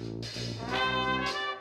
Música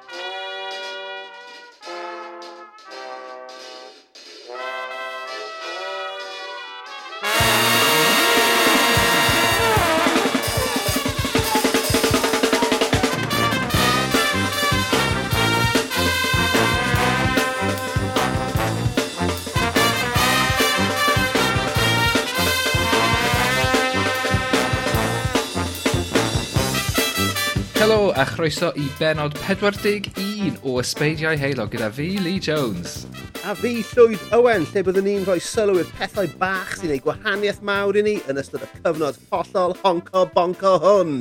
a chroeso i benod 41 o Ysbeidiau Heilo gyda fi, Lee Jones. A fi, Llwyd Owen, lle byddwn ni'n rhoi sylw i'r pethau bach sy'n ei gwahaniaeth mawr i ni yn ystod y cyfnod hollol honco bonco hwn.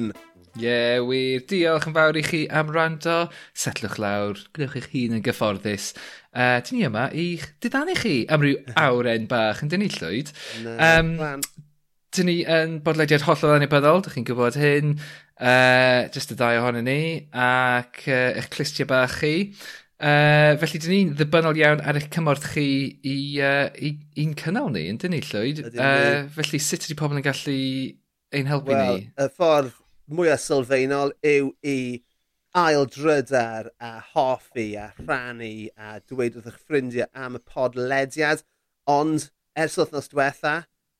Ie, yeah, wir. Diolch yn fawr i chi am rando. Setlwch lawr, gwnewch eich hun yn gyfforddus. Uh, dyn ni yma i'ch didanu chi am ryw awren bach yn dyn ni llwyd. Na, um, dyn ni yn bodlediad hollol anibyddol, dych chi'n gwybod hyn, uh, just y ddau ohonyn ni, ac uh, eich clustia bach chi. Uh, felly, dyn ni'n ddibynnol iawn ar eich cymorth chi i, uh, i, i'n cynnal ni, yn dyn ni, llwyd. Uh, felly, sut ydy pobl yn gallu ein helpu well, ni? y ffordd mwyaf sylfaenol yw i aildrydar a hoffi a rhannu a dweud wrth eich ffrindiau am y podlediad, ond ers wythnos diwetha,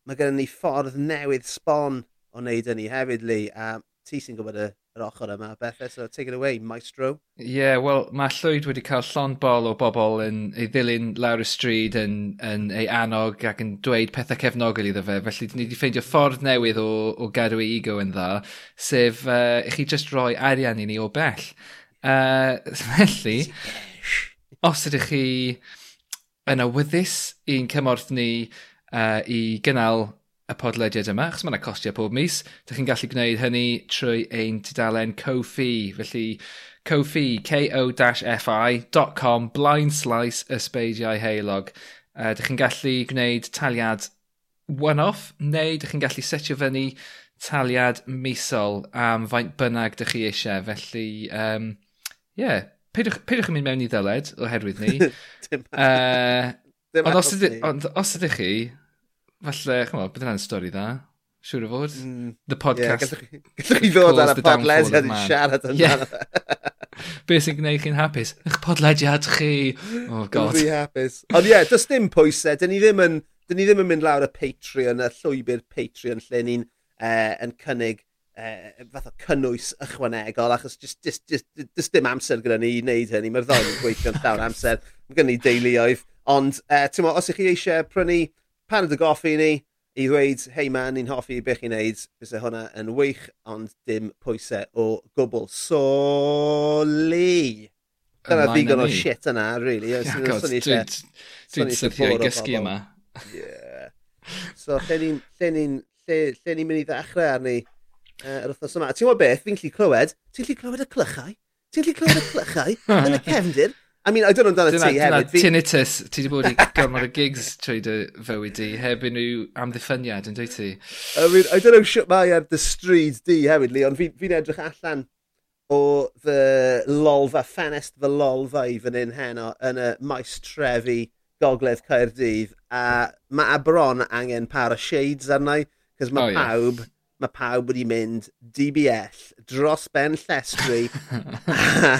mae gennym ni ffordd newydd sbon o wneud yn ni hefyd, Lee. A ti sy'n gwybod y yr ochr yma bethau, so take it away, maestro. Ie, yeah, wel, mae llwyd wedi cael llond bol o bobl yn ei ddilyn lawr y stryd yn, yn ei annog ac yn dweud pethau cefnogol iddo fe, felly ni wedi ffeindio ffordd newydd o, o gadw ei ego yn dda, sef uh, i chi just roi arian i ni o bell. Uh, felly, os ydych chi yn awyddus i'n cymorth ni uh, i gynnal y podlediad yma, achos mae'n costio pob mis. Dych chi'n gallu gwneud hynny trwy ein tudalen Ko-fi. Felly, Ko-fi, ko-fi.com, blind slice ysbeidiau heilog. Uh, dych chi'n gallu gwneud taliad one-off, neu dych chi'n gallu setio fyny taliad misol am faint bynnag dych chi eisiau. Felly, um, yeah, peidwch, peidwch yn mynd mewn i ddyled oherwydd ni. Uh, ond os ydych chi falle, chymod, bydd yna'n stori dda. Siwr o fod. Mm. The podcast. Yeah, gallwch, chi ddod ar y podlediad i siarad yn yeah. Be sy'n gwneud chi'n hapus? Ych podlediad chi. Oh, god. Dwi'n hapus. Ond ie, yeah, does dim pwysau. Dyn ni ddim yn, dyn ni ddim yn mynd lawr y Patreon, y llwybr Patreon, lle ni'n uh, yn cynnig uh, fath o cynnwys ychwanegol, achos just, just, just, just dim amser gyda ni i wneud hynny. Mae'r ddau yn gweithio'n llawn amser. Mae gen ni deuluoedd. Ond, uh, ti'n os ych chi eisiau prynu pan dy goffi ni i ddweud, hei man, ni'n hoffi beth i'n neud, fysa hwnna yn wych, ond dim pwysau o gwbl. So, Lee! Dyna ddigon o shit yna, really. Dwi'n syrthio i gysgu yma. Yeah. So, lle ni'n ni mynd i ddechrau arni uh, yr wythnos yma. Ti'n gwybod beth, fi'n lli clywed, ti'n lli clywed y clychau? Ti'n lli clywed y clychau yn y cefndir? I mean, I don't know amdano ti hefyd. Dyna tinnitus, ti wedi bod i gormod o gigs trwy dy fywyd di, heb unrhyw amddiffyniad, yn dweud ti? I mean, I don't know siwt mae ar dy stryd di hefyd, Lee, ond fi'n fi edrych allan o fy lolfa, ffenest fy i fan hyn heno yn y maes trefi gogledd Caerdydd a mae a bron angen par o shades arnau, cos mae oh, pawb yeah mae pawb wedi mynd DBL dros ben llestri a,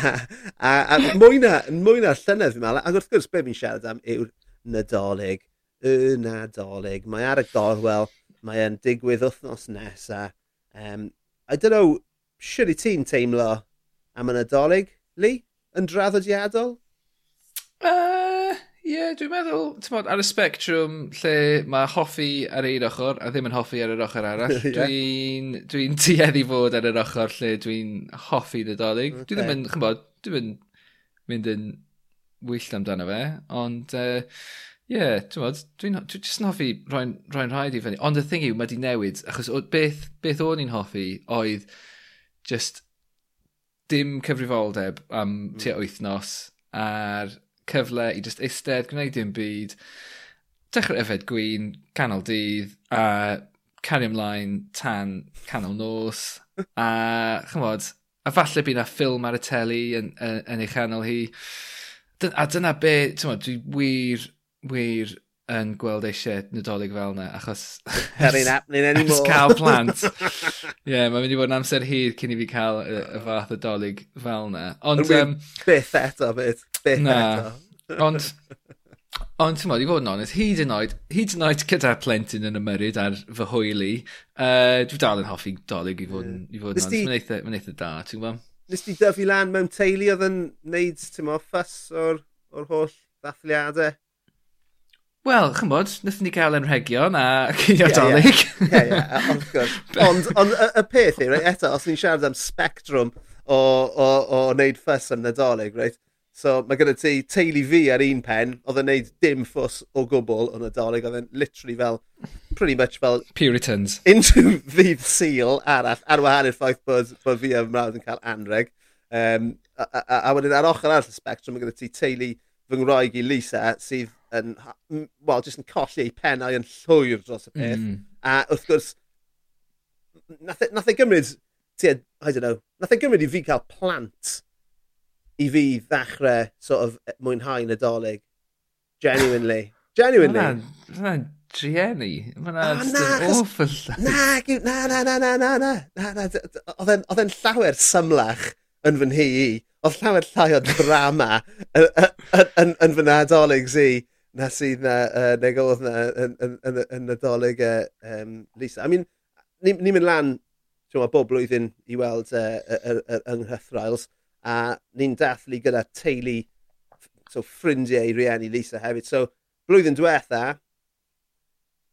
a, a mwy na, mwy na llynedd fi'n meddwl. Ac wrth gwrs be fi'n siarad am yw'r nadolig. Y nadolig. Mae ar y gorwel, mae e'n digwydd wythnos nesa. Um, I don't know, siwr i ti'n teimlo am y nadolig, Lee? Yn draddodiadol? Uh, yeah, dwi'n meddwl, tmod, ar y spectrwm lle mae hoffi ar un ochr a ddim yn hoffi ar yr ochr arall, yeah. dwi'n dwi, tueddu fod ar yr ochr lle dwi'n hoffi Nadolig. Okay. Dwi ddim yn, chymod, dwi'n mynd, mynd yn wyllt amdano fe, ond, ie, uh, yeah, dwi'n dwi, n, dwi just yn hoffi rhoi'n rhoi rhaid i fyny. Ond y thing yw, mae di newid, achos beth, beth o'n i'n hoffi oedd just dim cyfrifoldeb am tua wythnos ar cyfle i just eistedd, gwneud dim byd, dechrau yfed gwyn, canol dydd, a cario ymlaen tan canol nos, a chymod, a falle bydd na ffilm ar y teli yn, yn, yn ei chanol hi. A dyna be, ti'n dwi wir, wir yn gweld eisiau nadolig fel yna, achos... Perry'n happening anymore. cael plant. Ie, yeah, mae'n mynd i fod yn amser hir cyn i fi cael y, y fath o dolig fel yna. Ond... Um, byth eto byth byth Na. eto. Ond, ond ti'n modd, i fod yn onest, hyd yn oed, hyd yn oed gyda plentyn yn ymyryd ar fy hwyli, uh, dwi dal yn hoffi dolyg i fod yn, i fod yn onest. Mae'n eitha, ma eitha da, ti'n gwybod? Nes ti dyfu lan mewn teulu oedd yn neud, ti'n modd, ffys o'r, or holl ddathliadau? Wel, chymod, wnaethon ni gael enrhegion a cynio dolyg. Ie, ie, of course. Ond on, y, y peth i, right, eto, os ni'n siarad am spectrum o, o, o wneud ffys yn nadolig, right, So mae gyda ti teulu fi ar un pen, oedd yn neud dim ffws o gwbl o Nadolig, oedd yn literally fel, pretty much fel... Puritans. Into ddydd seal arall, ar wahan i'r ffaith bod, bod fi a mrawd yn cael anreg. Um, a, a, a, a wedyn ar ochr arall y spectrum, mae gyda ti teulu fy ngwraig i Lisa, sydd yn, well, jyst yn colli ei pennau yn llwyr dros y peth. Mm. A wrth gwrs, nath, e, nath e gymryd, tia, I don't know, nath e gymryd i fi cael plant i fi ddechrau sort of e, mwynhau Nadolig. Genuinely. Genuinely. Mae'n drieni. Mae'n awful. Na, na, na, na, na, na, na, na. Oedd e'n llawer symlach yn fy nhi i. Oedd llawer llai o drama yn fy Nadolig si na sydd na, uh, neu oedd na yn, yn, yn, yn Nadolig uh, um, Lisa. I mean, ni'n ni mynd lan bob blwyddyn i weld uh, yng Nghythrails a ni'n dathlu gyda teulu so ffrindiau i rieni Lisa hefyd. So blwyddyn diwetha,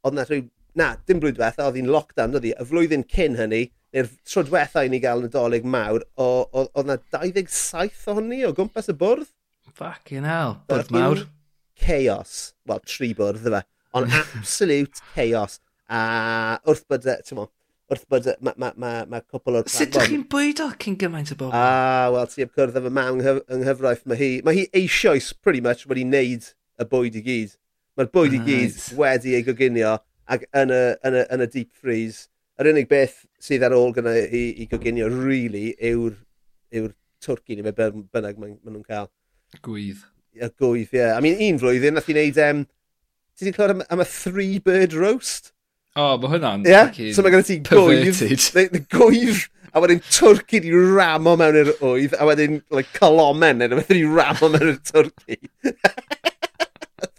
oedd na rhyw... Na, dim blwyddyn diwetha, oedd hi'n lockdown, oedd hi. Y flwyddyn cyn hynny, neu'r tro diwetha i ni gael Nadolig mawr, oedd na 27 ohoni o gwmpas y bwrdd. Fucking hell, bwrdd mawr. Chaos. Wel, tri bwrdd, fe. Ond absolute chaos. A wrth bod, e, ti'n wrth bod mae ma, ma, ma cwpl o'r... Sut ydych chi'n bwydo cyn gymaint o bobl? Ah, wel, ti heb cwrdd efo mam yng nghyfraith. Mae hi, mae hi eisoes, pretty much, wedi wneud y bwyd i gyd. Mae'r bwyd i gyd wedi ei goginio ac yn y, yn y, yn y deep freeze. Yr unig beth sydd ar ôl gyda i, i goginio, really, yw'r yw twrci neu beth bynnag maen ma nhw'n cael. Gwydd. Y gwydd, ie. Yeah. I mean, un flwyddyn, nath i wneud... Um, ti wedi clywed am, am y three bird roast? oh, mae hwnna'n... Ie, Yeah? so mae gen ti gwyf, gwyf, a wedyn twrci di ramo mewn i'r wydd, a wedyn like, colomen A wedyn i ramo mewn i'r twrci.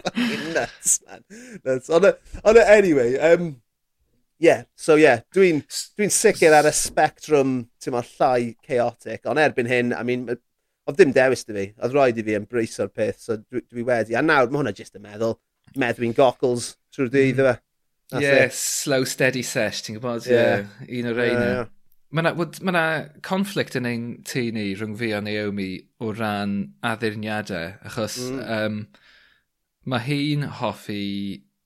Fucking nuts, man. Nuts. Ond on, anyway, um, yeah, so yeah, dwi'n dwi sicr ar y spectrum, ti'n ma, llai chaotic, ond erbyn hyn, I mean, oedd dim dewis dy fi, oedd rhaid i fi ymbrace o'r peth, so dwi, dwi wedi, a nawr mae hwnna jyst yn meddwl, meddwi'n goggles trwy'r dydd, mm. That's yeah, it. slow steady sesh, ti'n gwybod? Yeah. yeah. Un o'r reina. Yeah, yeah. Mae yna ma, conflict yn ein tu ni rhwng fi a Naomi o ran addurniadau, achos mm. um, mae hi'n hoffi...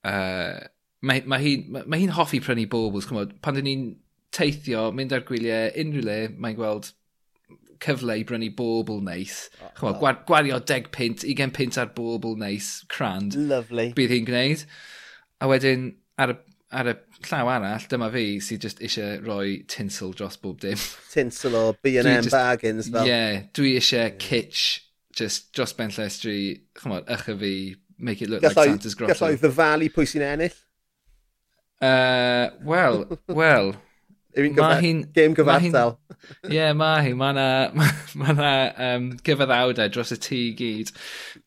Uh, mae ma hi'n ma, ma hi hoffi prynu bobls, cymod, pan dyn ni'n teithio, mynd ar gwyliau unrhyw le, mae'n gweld cyfle i brynu bobl neis. Oh, Chymod, oh. gwario 10 pint, 20 pint ar bobl neis, crand. Lovely. Bydd hi'n gwneud. A wedyn, ar y, ar y llaw arall, dyma fi sydd just eisiau rhoi tinsel dros bob dim. Tinsel o B&M bargains fel. Ie, yeah, dwi eisiau yeah. kitsch just dros ben llestri, chymod, ych fi, make it look gallai, like Santa's grotto. Gallai ddyfalu pwy sy'n ennill? Uh, wel, wel, Yw hi'n game gyfartal? Ie, yeah, mae hi. Mae yna ma, ma um, gyfaddawdau dros y tŷ i gyd.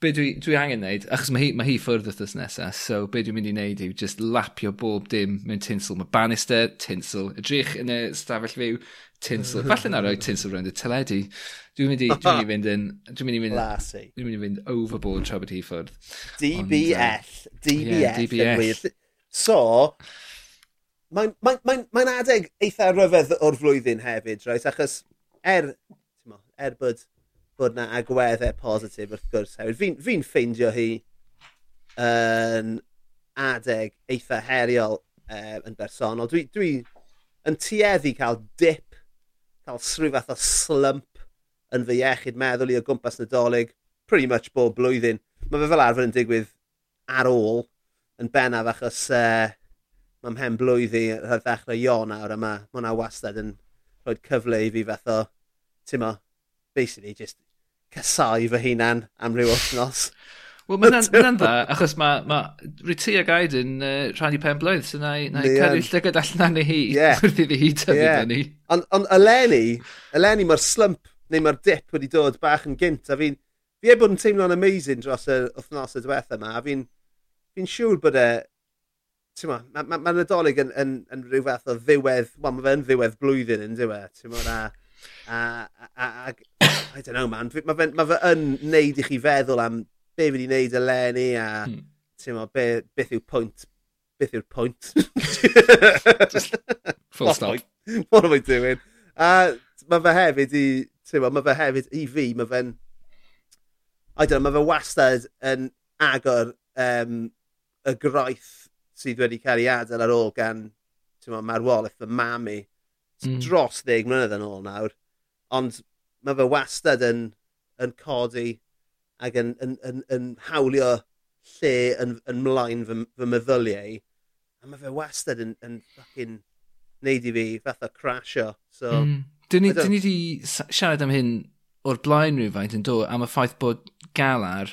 Be dwi, dwi angen wneud, achos mae hi, ma hi ffwrdd wrthos nesaf, so be dwi'n mynd i wneud yw just lapio bob dim mewn tinsel. Mae banister, tinsel. Y drych yn y stafell fyw, tinsel. Falle na roi tinsel rownd y teledu. Dwi'n mynd i, dwi mynd i fynd yn... Dwi'n mynd i fynd... Dwi'n mynd i fynd overboard tra bod hi ffwrdd. DBF. DBF. Yeah, DBF. So, mae'n mae, mae, mae adeg eitha ryfedd o'r flwyddyn hefyd, right? Achos er, mo, er bod, bod na agweddau positif wrth gwrs hefyd, fi'n fi, ffeindio hi yn adeg eitha heriol uh, yn bersonol. Dwi, dwi yn tueddu cael dip, cael srhyw fath o slump yn fy iechyd meddwl i o gwmpas nadolig pretty much bob blwyddyn. Mae fe fel arfer yn digwydd ar ôl yn bennaf achos uh, mae mhen blwydd i ar ddechrau Ionawr nawr a mae hwnna wastad yn rhoi cyfle i fi fath o ti'n t'mo basically just casau fy hunan am ryw wythnos. Wel, mae'n dda, achos mae ma, rwy a Gaid yn uh, rhan i pen blwydd, so na i cael ei llygad allan i hi, yeah. wrth iddi hi tyfu yeah. ni. Ond on, eleni, eleni mae'r slump neu mae'r dip wedi dod bach yn gynt, a fi'n fi e bod yn teimlo'n amazing dros y wythnos y diwethaf yma, a fi'n fi siŵr bod e ma, ma, ma, ma Nadolig yn, yn, yn rhyw fath o ddiwedd, wel, mae fe'n ddiwedd blwyddyn yn diwe, ti'n ma, a, a, a, a, a, I don't know man, mae fe, ma fe yn neud i chi feddwl am be fi wedi wneud eleni a, hmm. ti'n be, beth yw pwynt, beth yw'r pwynt. Full stop. What am I doing? A mae fe hefyd i, ti'n mae fe hefyd i fi, mae fe'n, I don't know, mae fe wastad yn agor um, y graith sydd wedi cael ei adael ar ôl gan marwolaeth fy mam i. Mm. Dros ddeg mlynedd yn ôl nawr. Ond mae fe wastad yn, yn codi ac yn, yn, yn, yn hawlio lle yn, yn mlaen fy, fy meddyliau. A mae fe wastad yn, yn fucking neud i fi fath o crasio. So, mm. Dyn ni wedi siarad am hyn o'r blaen rhywfaint yn dod am y ffaith bod galar,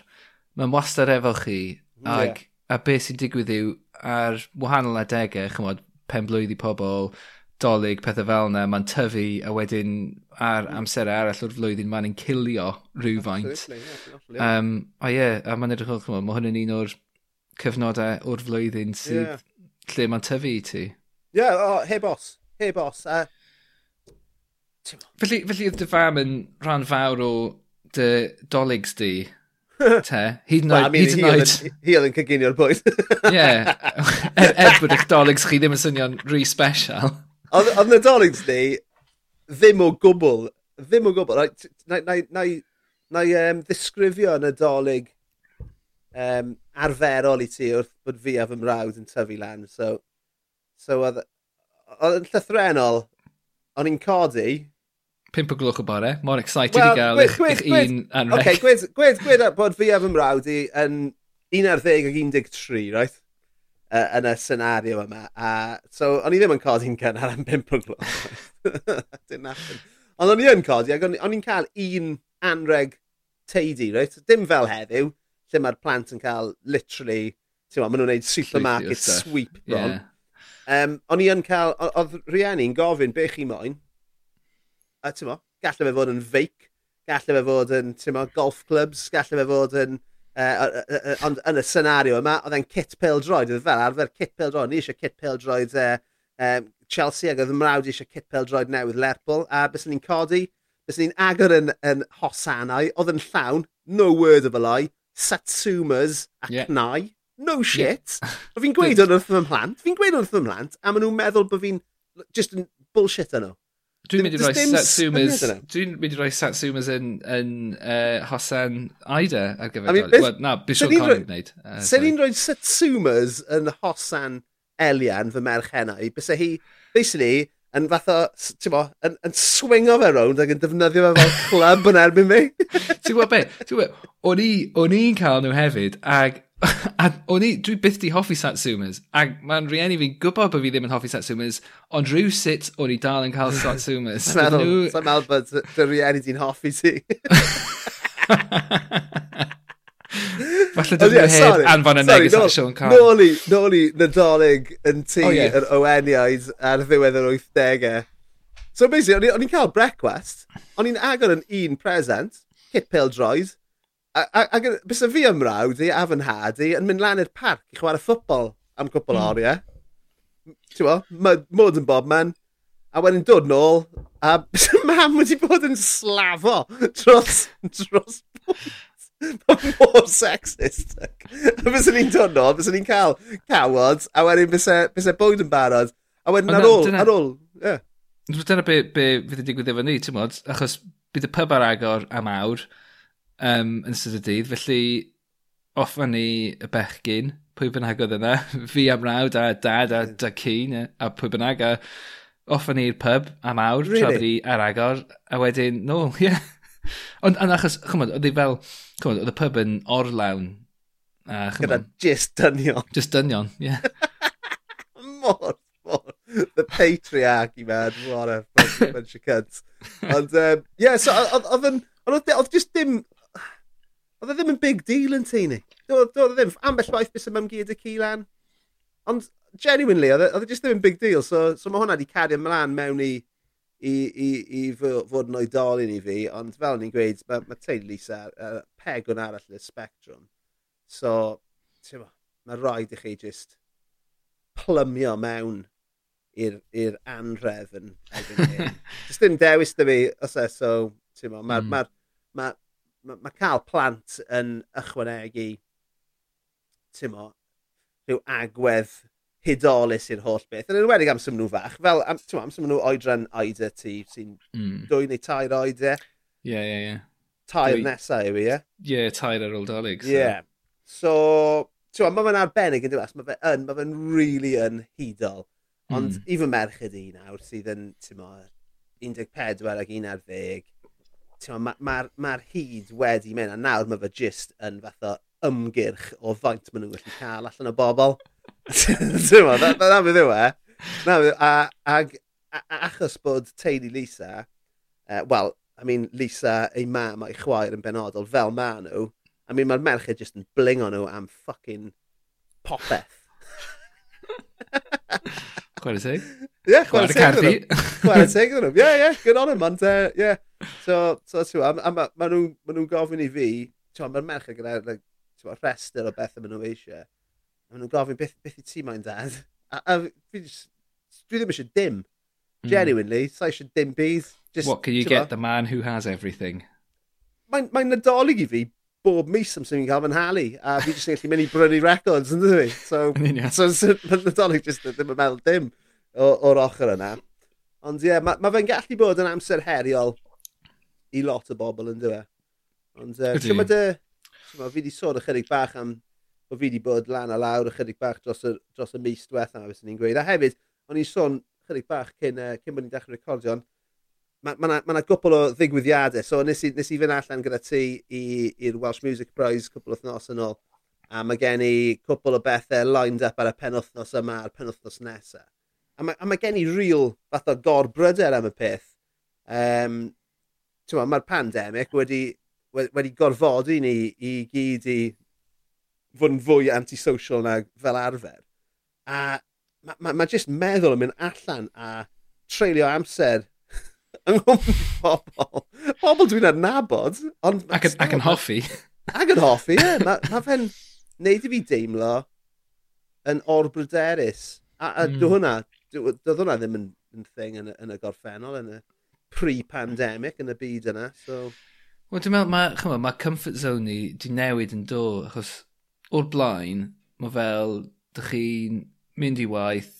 mae'n wastad efo chi. Ag, yeah. a beth sy'n digwydd yw ar wahanol adegau, chymod, penblwydd i pobl, dolyg, pethau fel yna, mae'n tyfu, a wedyn ar hmm. amser arall o'r flwyddyn mae'n ein cilio rhywfaint. Yeah, um, a ie, yeah, a mae'n edrych o'r mae hwn yn un o'r cyfnodau o'r flwyddyn sydd yeah. lle mae'n tyfu i ti. Ie, yeah, oh, heb os, heb os. Uh... Felly, felly oedd dy fam yn rhan fawr o dy dolygs di Te, hyd yn oed. Well, I mean. Hi oedd yn cyginio'r bwyd. Ie. Er, er bod eich dolygs chi ddim yn swnio'n rhi special. Oedd y doligs ni ddim o gwbl, ddim o gwbl. Na, na, na, na um, ddisgrifio yn y dolig um, arferol i ti wrth bod fi a fy mrawd yn tyfu lan. So, so oedd yn llythrenol, o'n i'n codi, pimp o gloch o bore. Mor excited well, i gael eich, eich un anreg. Okay, gwed, gwed, gwed bod fi a fy mrawd i yn 11 ac 13, right? Uh, yn y senario yma. A, so, o'n i ddim yn codi'n cynnar am 5 o gloch. Didn't happen. Ond o'n i yn codi, ac o'n i'n cael un anreg teidi, right? Dim fel heddiw, lle mae'r plant yn cael literally, ti'n maen nhw'n gwneud supermarket sweep bron. Yeah. Um, o'n i yn cael, oedd rhieni'n gofyn beth chi moyn, a ti'n mo, gallai fe fod yn feic, gallai fe fod yn ti'n mo, golf clubs, gallai fe fod yn... Ond yn y senario yma, oedd e'n kit peldroed, oedd fel arfer kit peldroed, ni eisiau kit peldroed uh, um, Chelsea ac oedd ymrawd eisiau kit peldroed newydd Lerpwl, a bys ni'n codi, bys ni'n agor yn, yn hosanau, oedd yn llawn, no word of a lie, Satsumas ac yeah. Nai. No shit. Yeah. fi'n gweud hwn wrth fy mhlant. Fi'n gweud hwn wrth fy mhlant. A maen nhw'n meddwl bod fi'n just yn bullshit yno. Dwi'n mynd i roi Satsumas... Dwi'n mynd i roi Satsumas yn, yn uh, Hosan Aida ar gyfer... I mean, well, na, Bishop Conning wneud. Uh, Se ni'n rhoi Satsumas yn Hosan Elian fy merch hennau, i, bys hi, basically, yn fath o, ti'n bo, yn, yn swingo fe rownd ac yn defnyddio fe fel club yn erbyn fi. ti'n gwybod be? Ti'n gwybod, o'n i'n cael nhw hefyd, ac a o'n i, dwi byth di hoffi Satsumas, A mae'n rhieni fi'n gwybod bod fi ddim yn hoffi Satsumas, ond rhyw sut o'n i dal yn cael Satsumas. Sa'n meddwl, sa'n meddwl bod dy rhieni di'n hoffi ti. Falle dydw i'n hen anfon y neges at Sean Carr. Nôl i, nôl i nadolig yn tu oh, yeah. yr Oweniaid ar ddiwedd yr 80au. So basically, o'n i'n cael brecwast, o'n i'n agor yn un present, hit pill droid, Ac bys y fi ymrawd i a fy nhad i yn mynd lan i'r parc i chwarae ffwbol am cwpl mm. oriau. Ti'n bo, mod yn bob man. A wedyn dod nôl, a bys y mam wedi bod yn slafo dros, dros mor sexist. A bys ni'n dod nôl, bys ni'n cael cawod, a wedyn bys y bwyd yn barod. A wedyn ar ôl, ar ôl, ie. Dyna be, be fydd yn digwydd efo ni, ti'n modd, achos bydd y pub ar agor am awr, um, yn sydd y dydd. Felly, offa ni y bechgyn, pwy bynnag oedd yna, fi am rawd a dad a da cyn a pwy bynnag, a offa ni'r pub am awr, really? tra bod ni ar agor, a wedyn, no, ie. Yeah. Ond yn achos, chymod, oedd hi fel, chymod, oedd y pub yn orlawn. A, Gyda just dynion. Just dynion, ie. Yeah. mor, mor. The patriarchy, man. What a bunch, bunch of cunts. Ond, um, yeah, so, oedd yn, oedd just dim Oedd e ddim yn big deal yn teulu. Doedd do, e ddim ambell waith bys y mam gyd y cilan. Ond genuinely, oedd e, e just ddim yn big deal. So, so mae hwnna wedi cadw ymlaen mewn i, i, i, i fod yn oedolyn i fi. Ond fel ni'n gweud, mae ma teulu Lisa uh, peg o'n arall y spectrum. So, ti'n mae rhaid i chi just plymio mewn i'r anref yn erbyn hyn. Does dim dewis dy fi, os e, so, ti'n mo, mae'r mm. ma, ma, mae ma cael plant yn ychwanegu ti'n mo, rhyw agwedd hudolus i'r holl beth. Yn enwedig amser nhw fach, fel am, mo, am amser nhw oedran oedra ti sy'n mm. dwy neu tair oedra. Ie, ie, ie. Tair dwi... nesau yw i, ie? Ie, tair ar ôl dolyg. Ie. So, yeah. so tywa, mae fe'n arbennig yn dweud, mae fe yn, mae fe'n really yn hudol. Ond mm. i fy merched i nawr sydd yn, ti'n mo, 14 ag 11, mae'r ma, ma, ma hyd wedi mynd, a nawr mae fe jyst yn fath o ymgyrch o faint maen nhw'n gallu cael allan o bobl. ti'n mo, na fydd yw e. Na a, ag achos bod teulu Lisa, uh, wel, I mean, Lisa, ei mam a'i chwaer yn benodol fel ma nhw, I mean, mae'r merched jyst yn blingo nhw am fucking popeth. Chwer y teg? Ie, chwer y teg. Chwer y teg nhw. Ie, ie, good on him, ond, e, ie so, so ti'n a, a ma, ma nhw'n ma nhw gofyn i fi, ti'n mae'r merched gyda like, rhestr o beth maen nhw eisiau. A maen nhw'n gofyn beth, beth i ti mae'n dad. A, a fi just, dwi ddim eisiau dim. Mm. Genuinely, sa eisiau dim bydd. Just, What, can you get ma? the man who has everything? Mae'n mae nadolig i fi bob mis am sy'n cael fy nhalu, a fi jyst yn gallu mynd i brynu records, yn dwi? So, so, so mae'n nadolig jyst ddim yn meddwl dim o'r ochr yna. Ond ie, yeah, mae ma fe'n gallu bod yn amser heriol i lot o bobl yn dweud. Ond uh, ti'n mynd y... Fi wedi sôn ychydig bach am bod fi wedi bod lan a lawr ychydig bach dros y, dros y mis diwethaf, fes ni'n gweud. A hefyd, o'n i'n sôn ychydig bach cyn, uh, cyn bod ni'n dechrau recordio, ond mae yna ma, na, ma gwbl o ddigwyddiadau. So nes i, nes i fynd allan gyda ti i'r Welsh Music Prize cwbl thnos yn ôl. A mae gen i cwbl o bethau lined up ar y penwthnos yma a'r penwthnos nesaf. A mae, a mae gen i real fath o gorbryder am y peth. Um, mae'r pandemig wedi, wedi gorfodi ni i gyd i fod yn fwy antisocial na fel arfer. A mae ma, ma jyst meddwl yn mynd allan a treulio amser yng Nghymru pobl. Pobl dwi'n adnabod. Ond ac, yn, ac yn hoffi. Ac yn hoffi, ie. Yeah. Mae ma fe'n neud i fi deimlo yn orbryderus. A, a mm. hwnna, doedd hwnna ddim yn, yn thing yn, yn y gorffennol yn y pre-pandemic yn y byd yna. So... Wel, dwi'n meddwl, mae, ma, mae comfort zone ni di newid yn do, achos o'r blaen, mae fel, dych chi'n mynd i waith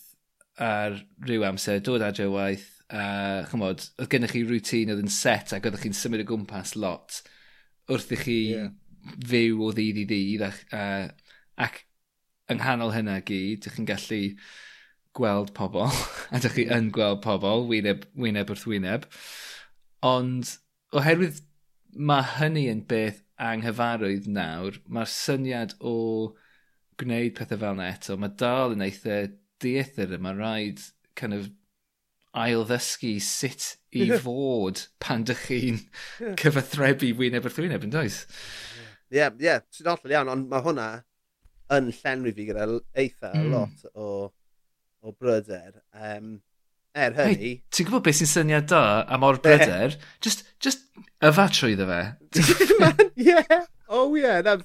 ar rhyw amser, dod adre waith, a chymod, oedd gennych chi rŵtín oedd yn set ac oeddech chi'n symud o gwmpas lot wrth i chi yeah. fyw o ddydd i ddydd ac, uh, ac yng nghanol hynna gyd, ydych chi'n gallu gweld pobl, a dych chi yn gweld pobl, wyneb, wyneb wrth wyneb. Ond oherwydd mae hynny yn beth anghyfarwydd nawr, mae'r syniad o gwneud pethau fel yna eto, mae dal yn eitha dieithyr yma rhaid kind of ail ddysgu sut i fod pan dych chi'n cyfathrebu wyneb wrth wyneb yn does? Ie, yeah, ie, yeah, ti'n hollol iawn, ond mae hwnna yn llenwi fi gyda eitha mm. lot o o bryder. Um, er hynny... Hey, ti'n gwybod beth sy'n syniad da am o'r bryder? Just, just yfa trwyddo fe. Ie. O ie, na'n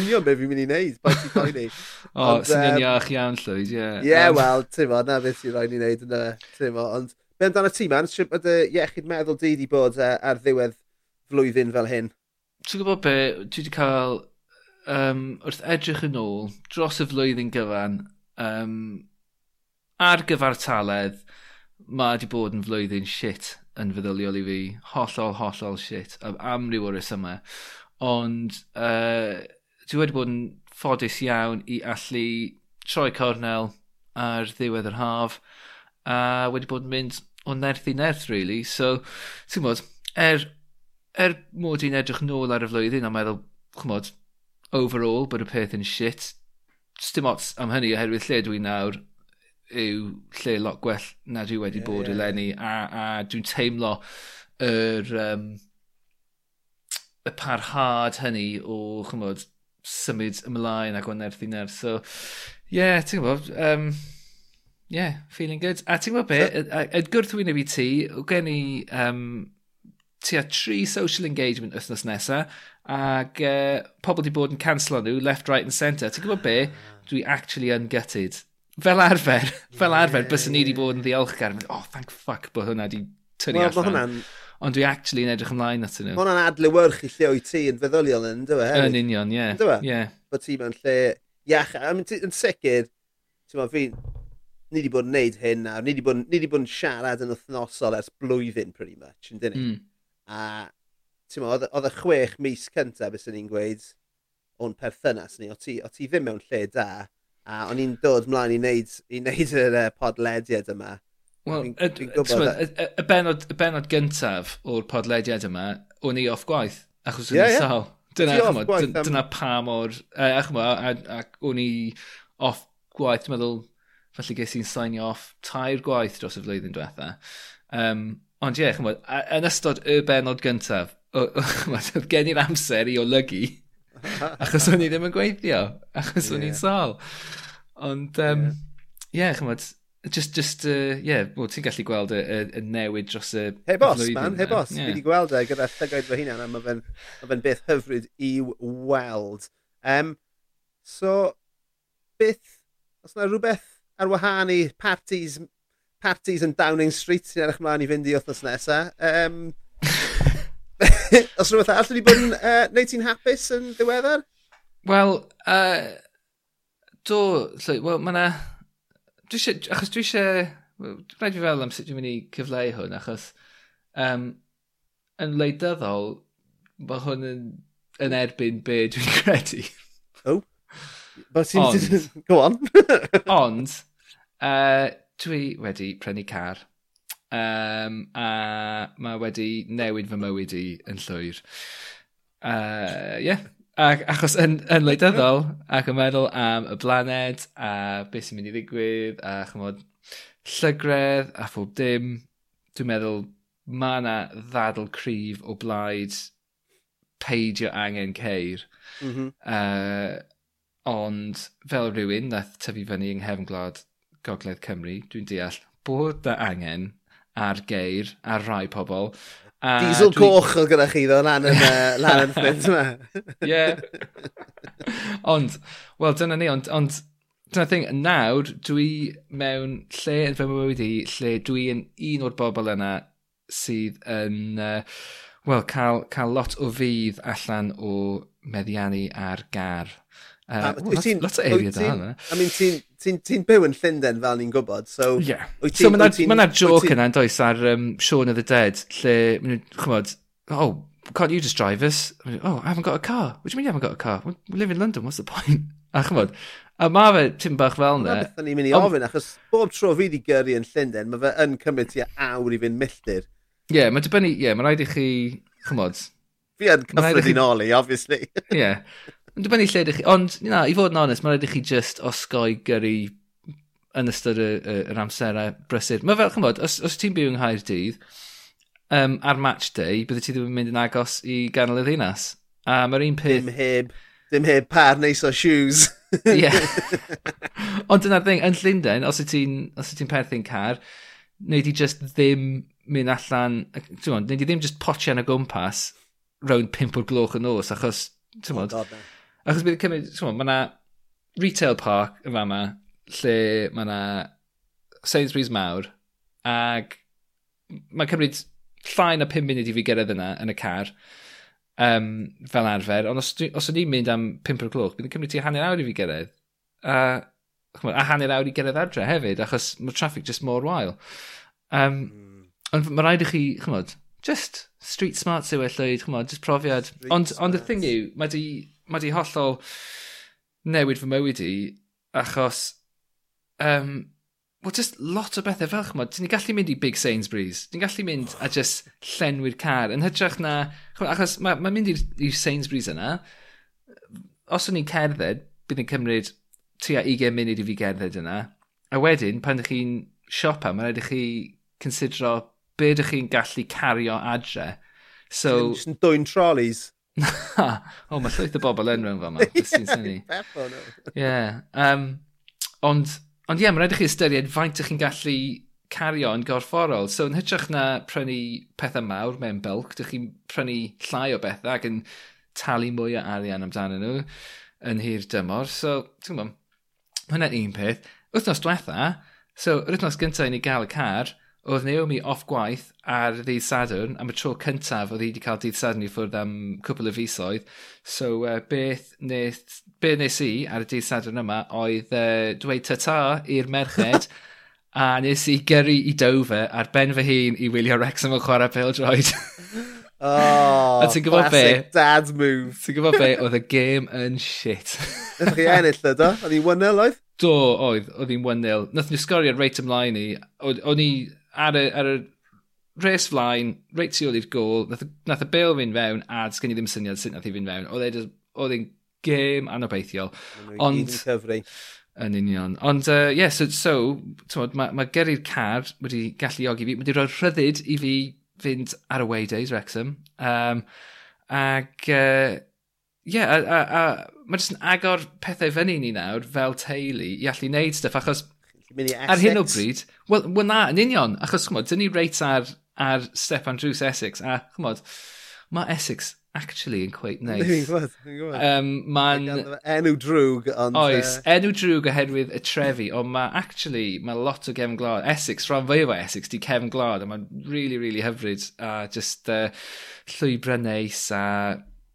union beth fi'n mynd i wneud, bai ti'n rhoi ni. sy'n syniad iach iawn llwyd, ie. Ie, wel, ti'n mo, na beth ti'n rhaid i wneud yna, ti'n mo. Ond, be amdano ti man, sy'n bod y iechyd meddwl di di bod e, ar ddiwedd flwyddyn fel hyn? Ti'n gwybod be, dwi wedi cael, um, wrth edrych yn ôl, dros y flwyddyn gyfan, um, ar gyfar taledd, mae wedi bod yn flwyddyn shit yn feddyliol i fi. Hollol, hollol shit. Am am ryw o'r yma. Ond uh, dwi wedi bod yn ffodus iawn i allu troi cornel ar ddiwedd yr haf a wedi bod yn mynd o nerth i nerth, really. So, ti'n bod, er, er mod i'n edrych nôl ar y flwyddyn a meddwl, chymod, overall, bod y peth yn shit, dim ots am hynny oherwydd lle dwi'n nawr yw lle lot gwell na dwi wedi yeah, bod yeah. eleni a, a dwi'n teimlo yr um, y parhad hynny o chymod symud ymlaen ac o'n erthu nerth so ie yeah, ti'n gwybod um, yeah, feeling good a ti'n gwybod be so, y gwrthwyneb i ti o gen i um, tua tri social engagement wythnos nesa ac uh, pobl di bod yn cancel nhw left, right and centre. Ti'n gwybod be? Ah. Dwi actually yn gutted fel arfer, fel arfer, yeah, byswn ni wedi bod yn ddiolchgar. Oh, thank fuck bod hwnna wedi tynnu well, allan. Hwnna'n... Ond dwi actually yn edrych ymlaen at nhw. Hwnna'n adlywyrchu lle o'i ti yn feddyliol yn, dwi? E, yn union, ie. Yeah. Dwi? E? Yeah. Bod ti mewn lle iach. I mean, yn sicr, ti'n ma, fi... Ni wedi bod yn neud hyn nawr. Ni wedi bod, ni wedi bod yn siarad yn wythnosol ers blwyddyn, pretty much, yn dyn mm. A, ti'n ma, oedd y chwech mis cyntaf, bys ni'n gweud, o'n perthynas ni, o ti, o ti ddim mewn lle da A o'n i'n dod mlaen i wneud, i wneud yr uh, podlediad yma. Wel, y, y, y, benod, y benod gyntaf o'r podlediad yma, o'n i off gwaith, achos o'n yeah, i'n yeah. Dyna, chymod, dyna, dyna pa mor... Uh, chymod, ac o'n i off gwaith, meddwl, felly ges i'n signio off tair gwaith dros y flwyddyn diwetha. Um, ond ie, yeah, chymod, yn ystod y benod gyntaf, oedd gen i'r amser i olygu Achos o'n i ddim yn gweithio. Achos yeah. o'n i'n sal. Ond, ie, um, yeah. yeah, chymod, just, just, uh, yeah, well, ti'n gallu gweld y, y, y newid dros y Heb os, man, heb os. Yeah. Fi wedi gweld e gyda llygoed fy hunan, a mae fe'n ma beth hyfryd i weld. Um, so, beth, os yna rhywbeth ar wahân i parties, parties yn Downing Street sy'n edrych mlaen i fynd i wythnos nesaf, um, Os rhywbeth fatha, wedi bod yn uh, neud ti'n hapus yn ddiweddar? Wel, uh, do, lle, wel, mae yna... Dwi eisiau, achos dwi eisiau... Rhaid fi fel am sut dwi'n mynd i cyfleu hwn, achos um, yn leidyddol, mae hwn yn, yn erbyn be dwi'n credu. Oh. Ond, go on. ond, uh, dwi wedi prynu car Um, a mae wedi newid fy mywyd i yn llwyr. Uh, yeah. Ac, achos yn, yn leidyddol, ac yn meddwl am y blaned, a beth sy'n mynd i ddigwydd, a chymod, llygredd, a phob dim, dwi'n meddwl mae yna ddadl cryf o blaid peidio angen ceir. Mm -hmm. uh, ond fel rhywun nath tyfu fyny yng nghefn gwlad Gogledd Cymru, dwi'n deall bod na angen ar geir, ar rai pobl. A Diesel dwi... coch oedd gyda chi ddo, lan yn lan yn ffrind yma. Ie. Ond, wel dyna ni, ond, ond dyna thing, nawr dwi mewn lle yn fy mywyd i, lle dwi yn un o'r bobl yna sydd yn, uh, wel, cael, cael lot o fydd allan o meddiannu ar gar. Uh, a, well, lot, lot o eiriau da. hwnna. I mean, ti'n ti'n ti byw yn Llundain fel ni'n gwybod, so... Yeah. So mae yna joke yna, does, ar um, Shaun of the Dead, lle, chymod, oh, can't you just drive us? Oh, I haven't got a car. What do you mean you haven't got a car? We live in London, what's the point? A chymod, a mae fe tim bach fel yna. Dyna beth ni'n mynd i ofyn, achos bob tro fi wedi gyrru yn Llundain, mae fe yn cymryd tua awr i fynd milltir. Ie, yeah, mae dibynnu, ie, yeah, mae rhaid i chi, chymod... Fi yn cyffredinoli, obviously. Ie. yeah. Yn dibynnu lle ydych chi, ond na, i fod yn onest, mae rhaid i chi just osgoi gyrru yn ystod y, y, yr amserau brysur. Mae fel, chymod, os, os ti'n byw yng Nghaerdydd, um, ar match day, bydde ti ddim yn mynd yn agos i ganol y ddinas. A mae'r un peth... Dim heb, dim heb par neis o shoes. Ie. Ond dyna'r thing, yn Llundain, os ti'n ti perthyn car, neu di just ddim mynd allan, ti'n gwybod, wneud i ddim just potio yn y gwmpas rownd 5 o'r gloch yn nos, achos, ti'n oh, Achos bydd cymryd, ti'n mae yna retail park yn fama, lle mae yna Sainsbury's mawr, ac mae'n cymryd llai na 5 munud i fi gyrraedd yna yn y car, um, fel arfer, ond os, os o'n i'n mynd am 5 o'r gloch, bydd yn cymryd ti hanner awr i fi gyrraedd. A, a hanner awr i gyrraedd adre hefyd, achos mae traffic just mor wael. Um, mm. Ond mae rhaid i chi, chymod, just street smart sy'n well llwyd, chymod, just profiad. Street ond, ond y thing yw, mae di mae di hollol newid fy mywyd i achos um, well, just lot o bethau fel chymod, ti'n gallu mynd i Big Sainsbury's. ti'n gallu mynd a just llenwi'r car. Yn hytrach na... Achos mae'n ma mynd i'r Sainsbury's yna. Os o'n i'n cerdded, bydd yn cymryd tua 20 munud i fi gerdded yna. A wedyn, pan ydych chi'n siopa, mae'n rhaid i chi considero be ydych chi'n gallu cario adre. So... Just yn dwy'n trolleys. O, mae llwyth o bobl yn mewn fan yma. Ie. Um, ond, ond ie, yeah, mae'n rhaid i chi ystyried faint ych chi'n gallu cario yn gorfforol. So yn hytrach na prynu pethau mawr mewn bulk, dych chi'n prynu llai o bethau ac yn talu mwy o arian amdano nhw yn hir dymor. So, ti'n gwybod, hwnna'n un peth. Wythnos diwetha, so yr wythnos gyntaf i ni gael y car, Oedd Naomi off gwaith ar ddydd Sadwrn am y tro cyntaf oedd hi wedi cael dydd Sadwrn i ffwrdd am cwpl o fisoedd. So uh, beth, nes, beth nes i ar y dydd Sadwrn yma oedd uh, dweud tyta i'r merched a nes i gyrru i Dover ar ben fy hun i wylio Wrexham yn chwarae pel droed. Oh, a ti'n gwybod be? dad move. Ti'n gwybod be? Oedd y game yn shit. Ydych chi ennill dda do? Oedd hi'n 1-0 oedd? Do, oedd. Oedd hi'n 1-0. Nath ni sgorio reit ymlaen i. O'n i ar y, ar y res flaen, reit tu ôl i'r gol, nath, nath y bel fynd fewn, a sgen i ddim syniad sut nath i fynd fewn. E oedd e'n gêm anobeithiol. Ond... Yn union. Ond, ie, uh, yeah, so, so tywod, mae, ma gyrru'r car wedi galluogi fi, Mae wedi rhoi rhyddid i fi fynd ar away days, Wrexham. Um, ac, ie, uh, yeah, a, a, a mae jyst yn agor pethau fyny ni nawr fel teulu i allu wneud stuff, achos mynd i Essex. Ar hyn o bryd, wel, well, na, yn union, achos, chmod, dyn ni reit ar, ar Stefan Drws Essex, a, chmod, mae Essex actually yn quite neis. Dwi'n gwybod, dwi'n gwybod. Um, Mae'n... Enw drwg, ond... Oes, uh... enw drwg oherwydd y trefi, ond mae actually, mae lot o gefn glad. Essex, rhan fwy o Essex, di cefn glad, a mae'n really, really hyfryd, a just uh, llwybrau neis, a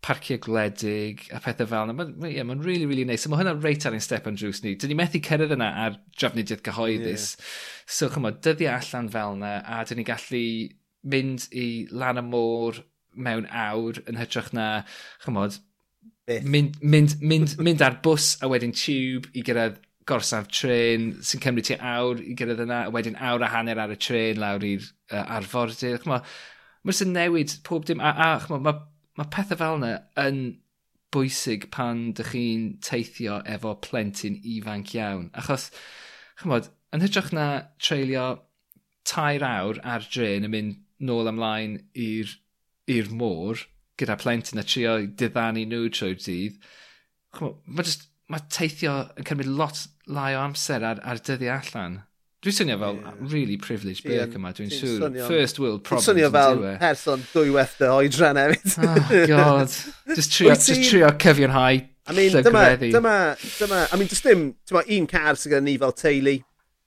parcio gwledig a pethau fel yna. Mae'n ma, yeah, ma really, really neis. So, mae hwnna reit ar ein step yn drws ni. Dyn ni methu cyrraedd yna ar drafnidiaeth gyhoeddus. Yeah. So, chymod, dyddiau allan fel yna a dyn ni gallu mynd i lan y môr mewn awr yn hytrach na, chymod, mynd, mynd, mynd, mynd ar bws a wedyn tube i gyrraedd gorsaf tren sy'n cymryd ti awr i gyrraedd yna, a wedyn awr a hanner ar y tren lawr i'r uh, arfordir. Chymod, mae'n sy'n newid pob dim, a, a chymod, mae mae pethau fel yna yn bwysig pan dych chi'n teithio efo plentyn ifanc iawn. Achos, chymod, yn hytrach na treulio tair awr ar dren yn mynd nôl ymlaen i'r môr gyda plentyn a trio diddanu nhw trwy'r dydd, chymod, mae, just, mae teithio yn cymryd lot lai o amser ar, ar dyddiau allan. Dwi'n swnio fel yeah. really privileged bloke yma, dwi'n siŵr. First world problem. Dwi'n swnio fel dwi e. person dwywaith dy oedran hefyd. oh, God. Just trio, just trio cyfiawnhau I mean, dyma, dyma, dyma, I mean, does dim, dyma un car sydd gyda ni fel teulu.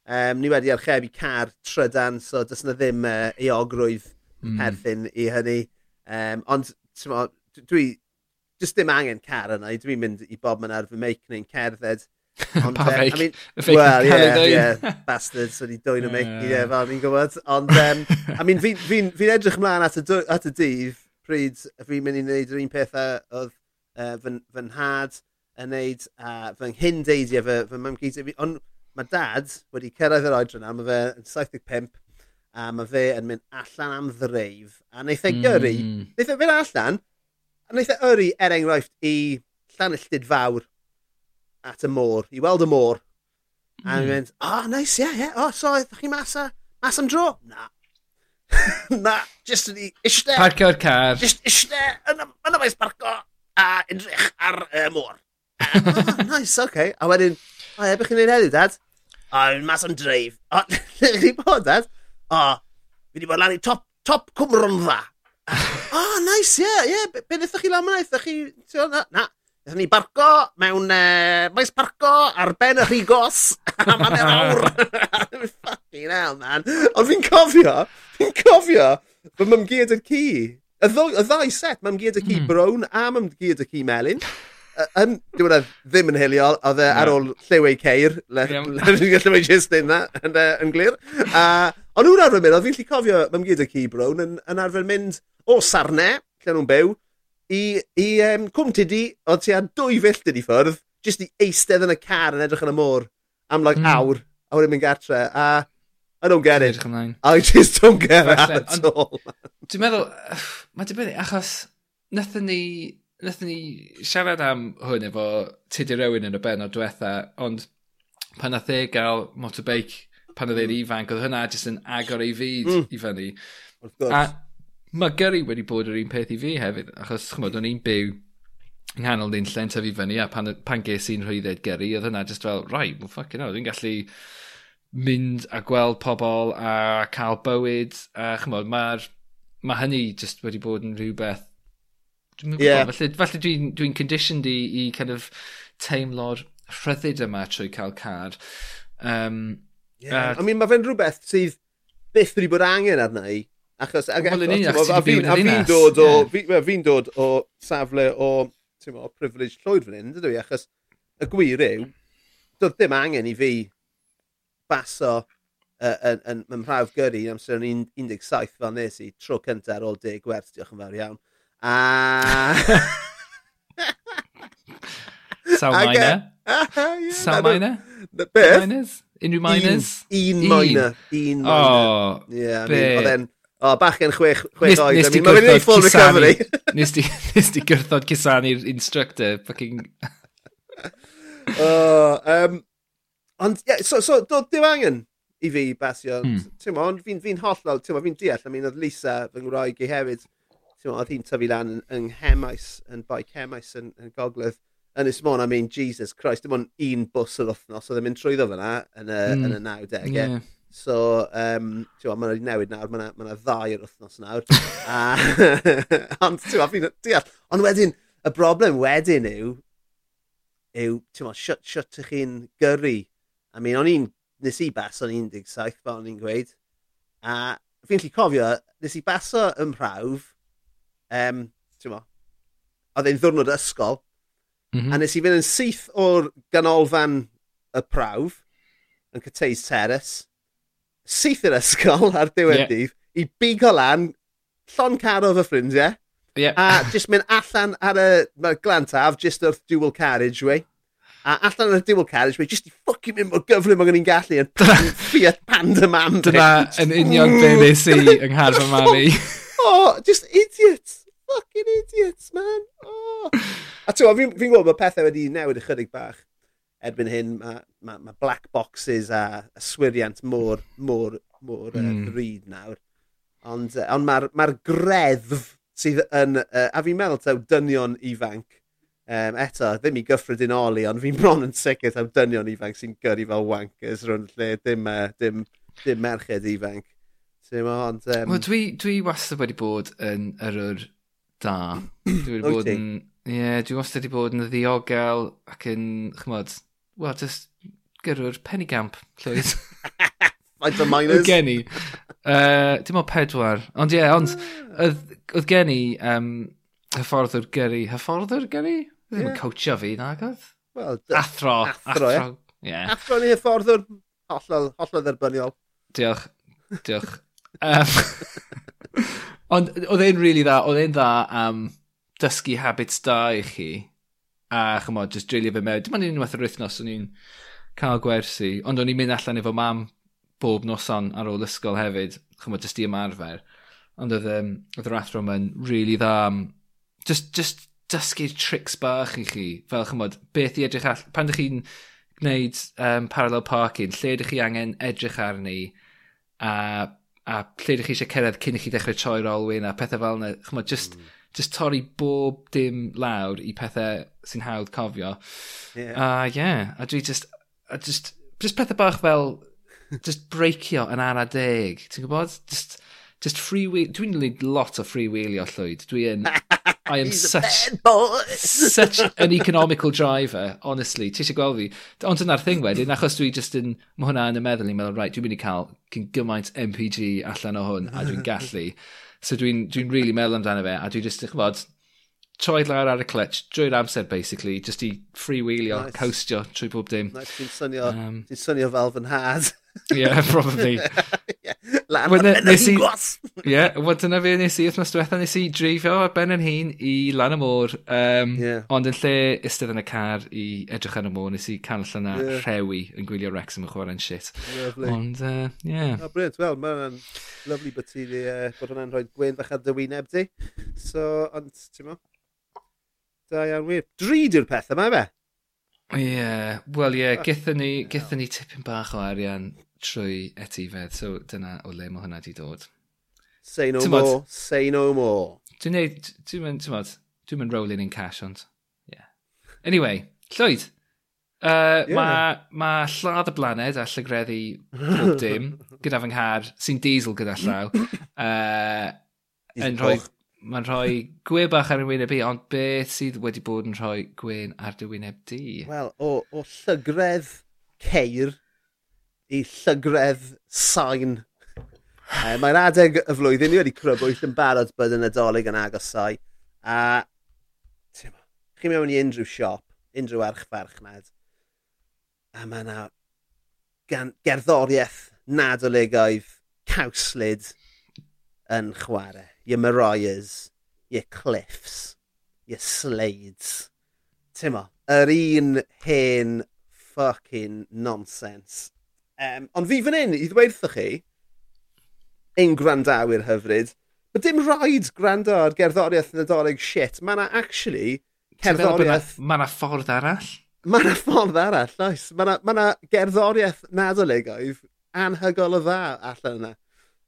Um, ni wedi archebu car trydan, so does na ddim uh, eogrwydd mm. perthyn i hynny. Um, ond, dyma, dwi, just dim angen car yna, dwi'n mynd i bob man ar fy meic neu'n cerdded. Ond, pa eh, fake? I mean, fake well, yeah, yeah, bastards, wedi dwy'n y meic, ie, fel ni'n gwybod. Ond, um, I mean, fi'n fi, fi edrych ymlaen at y, at y dydd pryd fi'n mynd i wneud yr un pethau oedd uh, fy, fy nhad yn wneud a uh, fy nghyn deiddi fy, fy mam gyd. Ond mae dad wedi cyrraedd yr oedran yna, mae fe yn 75 a mae fe yn mynd allan am ddreif. A wnaeth e gyrru, mm. wnaeth e fynd allan, a wnaeth e yrru er enghraifft i Llanilltid Fawr at y môr, i weld y môr. Mm. A hmm. mynd, o, oh, nice, ie, yeah, ie, yeah. o, oh, so, ydych chi mas, a, mas am dro? Na. na, just yn i ishte... Parcio'r car. Just ishte yn y maes parco a edrych ar y uh, môr. oh, nice, oce. Okay. A wedyn, o, oh, beth chi'n neud heddiw, dad? O, oh, mas am dreif. O, chi bod, dad? O, oh, fi wedi bod lan i top, top cwmrwndda. o, oh, nice, ie, yeah, ie. Yeah. Be, be chi lan yma? Ydych chi... Na, na. Ydyn ni barco mewn uh, maes parco ar ben y rhigos A mae'n awr. Fucking hell, man. Ond fi'n cofio, fi'n cofio fy mam gyd y cu. Y, ddwy, y ddau set, mam gyd y cu mm. brown a mam gyd y cu melyn. Yn, dwi'n meddwl, ddim yn hiliol, oedd e ar ôl llew ei ceir, llew ei jyst un na, yn, uh, yn glir. Uh, ond nhw'n arfer mynd, oedd fi'n lli cofio mam gyd y cu brown yn, yn arfer mynd o sarne, lle nhw'n byw, i, i um, cwm tydi, oedd ti ar dwy filltid i ffwrdd, jyst i eistedd yn y car yn edrych yn y môr am like mm. awr, a wedyn mynd gartre, a I don't get it. I just don't get it at all. Dwi'n meddwl, mae dibynnu, achos nathon ni, nathon ni siarad am hwn efo Tudur Rewin yn y ben o diwetha, ond pan nath e gael motorbike pan oedd e'n hmm. ifanc, oedd hwnna jyst yn agor ei fyd mm. i fyny. A mae gyrru wedi bod yr un peth i fi hefyd, achos chymod, o'n i'n byw yng nghanol nunllen tyfu fyny, a pan, pan ges i'n rhwydded gyrru, oedd hynna just fel, rai, well, ffucking hell, dwi'n gallu mynd a gweld pobl a cael bywyd, a chymod, mae'r mae hynny just wedi bod yn rhywbeth Yeah. Falle, falle dwi'n dwi conditioned i, i kind of teimlo'r rhyddid yma trwy cael car. Um, yeah. uh, I mean, mae fe'n rhywbeth sydd byth wedi bod angen arna i Achos, ag well, eto, a fi'n dod o, yeah. fi'n dod o safle o, ti'n o privilege llwyd fan hyn, dydw i, achos y gwir yw, doedd dim angen i fi baso uh, yn, yn, yn mhrawf gyrru yn amser yn 17 fel nes i, tro cyntaf ar ôl deg gwerth, diolch yn fawr iawn. A... Sawl e- minor? Sawl minor? Beth? Minors? Unrhyw minors? Un, un minor. Un minor. Oh, yeah, I mean, O, oh, bach yn chwech, chwech oed. Nes ti gyrthod full recovery. nes ti, nes ti gyrthod instructor. Fucking... oh, um, ond, yeah, so, so do, dim angen i fi basio. Hmm. Ti'n mo, fi'n fi hollol, ti'n mo, fi'n deall. I mean, oedd Lisa fy ngwraig i hefyd. Ti'n mo, oedd hi'n tyfu lan yn, yng Nghemais, yn boi cemais yn, yn Gogledd. Yn Ysmon, I mean, Jesus Christ, dim ond un bws yr wythnos oedd yn mynd trwyddo fyna yn y, mm. yn y hmm. 90au. Yeah. So, um, ti'n tiwa, mae'n newid nawr, mae'n ma, ddau yr wythnos nawr. a, ond, tiwa, fi'n deall. Ond wedyn, y broblem wedyn yw, yw, ti'n tiwa, shut, shut ych chi'n gyrru. I mean, o'n i'n, nes i baso yn 17, fel o'n i'n gweud. A fi'n lli cofio, nes i baso ym mhrawf, um, ti'n tiwa, oedd e'n ddwrnod ysgol, mm -hmm. a nes i fynd yn syth o'r ganolfan y prawf, yn Cyteis Terrace, syth i'r ysgol ar diwedd yeah. dydd i bigo lan, llon caro fy ffrindiau, yeah. a jyst mynd allan ar y glantaf, jyst wrth dual carriageway. A allan ar y dual carriageway, jyst i ffwcin mynd mor gyflym o'n i'n gallu yn Fiat Panda Man. Dyna yn union be nes i yng Ngharfa oh. Mari. oh, just idiot. Fucking idiots, man. Oh. A ti'n gwybod, fi'n fi gwybod bod pethau wedi newid ychydig bach erbyn hyn mae, mae, mae black boxes a yswiriant mor, mor, mor mm. uh, ryd nawr. Ond, uh, ond mae'r ma greddf sydd yn, uh, a fi'n meddwl taw dynion ifanc, um, eto, ddim i gyffredinoli, ond fi'n bron yn sicr taw dynion ifanc sy'n gyrru fel wankers rhwng lle, dim, uh, dim, dim merched ifanc. Ond... Um... well, dwi, dwi wastad wedi bod yn yr da. Dwi wedi bod yn... Ie, yeah, dwi wastad wedi bod yn ddiogel ac yn, chymod, wel, just gyrwyr penigamp, llwyd. Faint o minus? Oedd gen i. Uh, dim o pedwar. Ond ie, yeah, ond ah. oedd gen i um, hyfforddwr gyrru... Hyfforddwr gyrru? Ddim yn coachio fi, na oedd? Well, athro. Athro, ie. Yeah. Athro ni hyfforddwr hollol, hollol dderbyniol. Diolch. Diolch. um, ond oedd e'n rili really dda, oedd e'n dda am um, dysgu habits da i chi a chymod, just drilio fe mewn. Dim ond unwaith yr wythnos, o'n i'n cael gwersi. Ond o'n i'n mynd allan efo mam bob noson ar ôl ysgol hefyd, chymod, just i ymarfer. Ond oedd, um, oedd yr athro yma'n really dda am... Just, just dysgu'r tricks bach i chi. Fel chymod, beth i edrych all... Pan ydych chi'n gwneud um, parallel parking, lle ydych chi angen edrych arni a, a lle ydych chi eisiau cyrraedd cyn i chi ddechrau troi'r olwyn a pethau fel yna. Chymod, just... Mm just torri bob dim lawr i pethau sy'n hawdd cofio. Yeah. A uh, yeah, a dwi just, a just, just pethau bach fel, just breikio yn ara deg, ti'n gwybod? Just, just freewheel, dwi'n lwyd lot o freewheelio llwyd. Dwi yn, I am such, such an economical driver, honestly. Ti eisiau gweld fi? Ond dyna'r thing wedyn, achos dwi just yn, mae hwnna yn y meddwl i'n meddwl, right, dwi'n mynd i cael cyn gymaint MPG allan o hwn, a dwi'n gallu. So dwi'n dwi really meddwl amdano fe, a dwi'n just, chymod, troed lawr ar y clutch drwy'r amser, basically, just i freewheelio, nice. coastio trwy bob dim. Nice, dwi'n swnio, um, dwi'n swnio fel fy nhad yeah, probably. yeah. Lan ar nes i... yeah, wel dyna fe nes i wrthnos diwetha, nes i drifio ar ben yn hun i lan y môr. Um, yeah. Ond yn lle istedd yn y car i edrych ar y môr, nes i canol yna yeah. rhewi yn gwylio Rex yn chwarae'n shit. Lovely. Ond, uh, yeah. Oh, brilliant. Wel, mae'n lovely bod ti di uh, bod hwnna'n rhoi gwein fach ar dy wyneb di. So, ond, ti'n mo? Da iawn wir. Drud yw'r peth yma, be? Ie, yeah. wel ie, yeah, gethon ni, gethon ni tipyn bach o arian trwy etifedd, so dyna o le mae hwnna wedi dod. Say no tymod, more, say no more. Dwi'n neud, dwi'n mynd, ti'n modd, dwi'n mynd rolling in cash, ond, yeah. Anyway, Llwyd, uh, yeah. mae ma lladd y blaned a llygreddu pob dim gyda fy nghar sy'n diesel gyda llaw uh, yn rhoi mae'n rhoi gwe bach ar y wyneb i, ond beth sydd wedi bod yn rhoi gwein ar dy wyneb di? Wel, o, o llygredd ceir i llygredd sain. Eh, e, Mae'r adeg y flwyddyn ni wedi crybwyll yn barod bod yn adolyg yn agosau. A, chi mewn i unrhyw siop, unrhyw archfarchnad, a mae yna gerddoriaeth nadoligaidd cawslyd yn chwarae your Mariahs, your Cliffs, your Slades. Tyma, yr un hen fucking nonsense. Um, ond fi fan hyn i ddweud chi, ein gwrandawyr hyfryd, Mae dim rhaid gwrando ar gerddoriaeth nadolig shit. Mae yna actually cerddoriaeth... Mae yna ffordd arall? Mae yna ffordd arall, oes. Mae yna ma gerddoriaeth nadolig oedd anhygol o dda allan yna.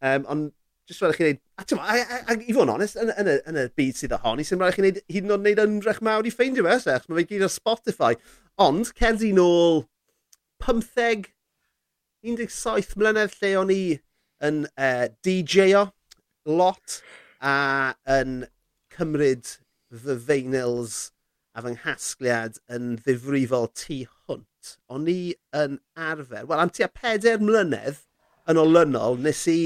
Um, ond Just rhaid i chi wneud... A ti'n a, i fod yn onest, yn, yn, yn, y byd sydd ohoni, sy'n rhaid i chi wneud hyd yn oed wneud ymdrech mawr i ffeindio fe, sech. Mae fe gyd ar Spotify. Ond, cedi nôl 15, 17 mlynedd lle o'n i yn e, uh, DJ-o lot a yn cymryd fy feinils a fy nghasgliad yn ddifrifol tu hwnt. O'n i yn arfer, wel am tua pedair mlynedd yn olynol, nes i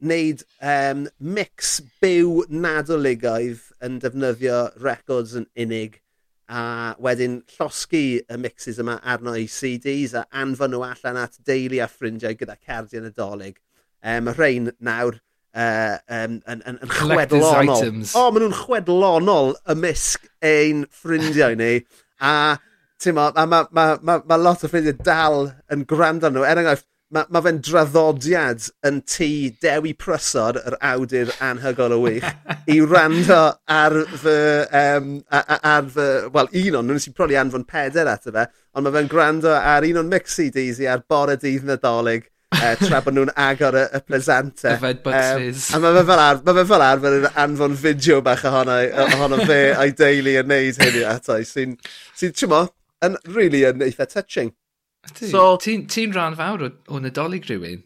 wneud um, mix byw nadoligaidd yn defnyddio records yn unig a wedyn llosgu y mixes yma arno i CDs a anfon nhw allan at deulu a ffrindiau gyda cardiau nadolig. Um, y rhain nawr uh, um, yn, yn, yn chwedlonol. Items. O, maen nhw'n chwedlonol ymysg ein ffrindiau ni. a, ti'n ma, ma, mae ma, ma, ma lot o ffrindiau dal yn gwrando nhw. Er enghraifft, mae ma fe'n draddodiad yn tŷ Dewi Prysor, yr awdur anhygol o wych, i rando ar fy, um, ar fy, wel, un o'n nhw'n sy'n prodi anfon peder ato fe, ond mae fe'n gwrando ar un o'n mixi i ar bore dydd nadolig, uh, tra bod nhw'n agor y, y plesanta. um, a mae fe fel, ar, ma fe fel arfer yn anfon fideo bach ohono, ohono fe a'i deulu yn neud hynny ato, sy'n, sy'n, ti'n mo, yn really yn eitha touching. So, ti'n ti rhan fawr o, o nadolig rhywun.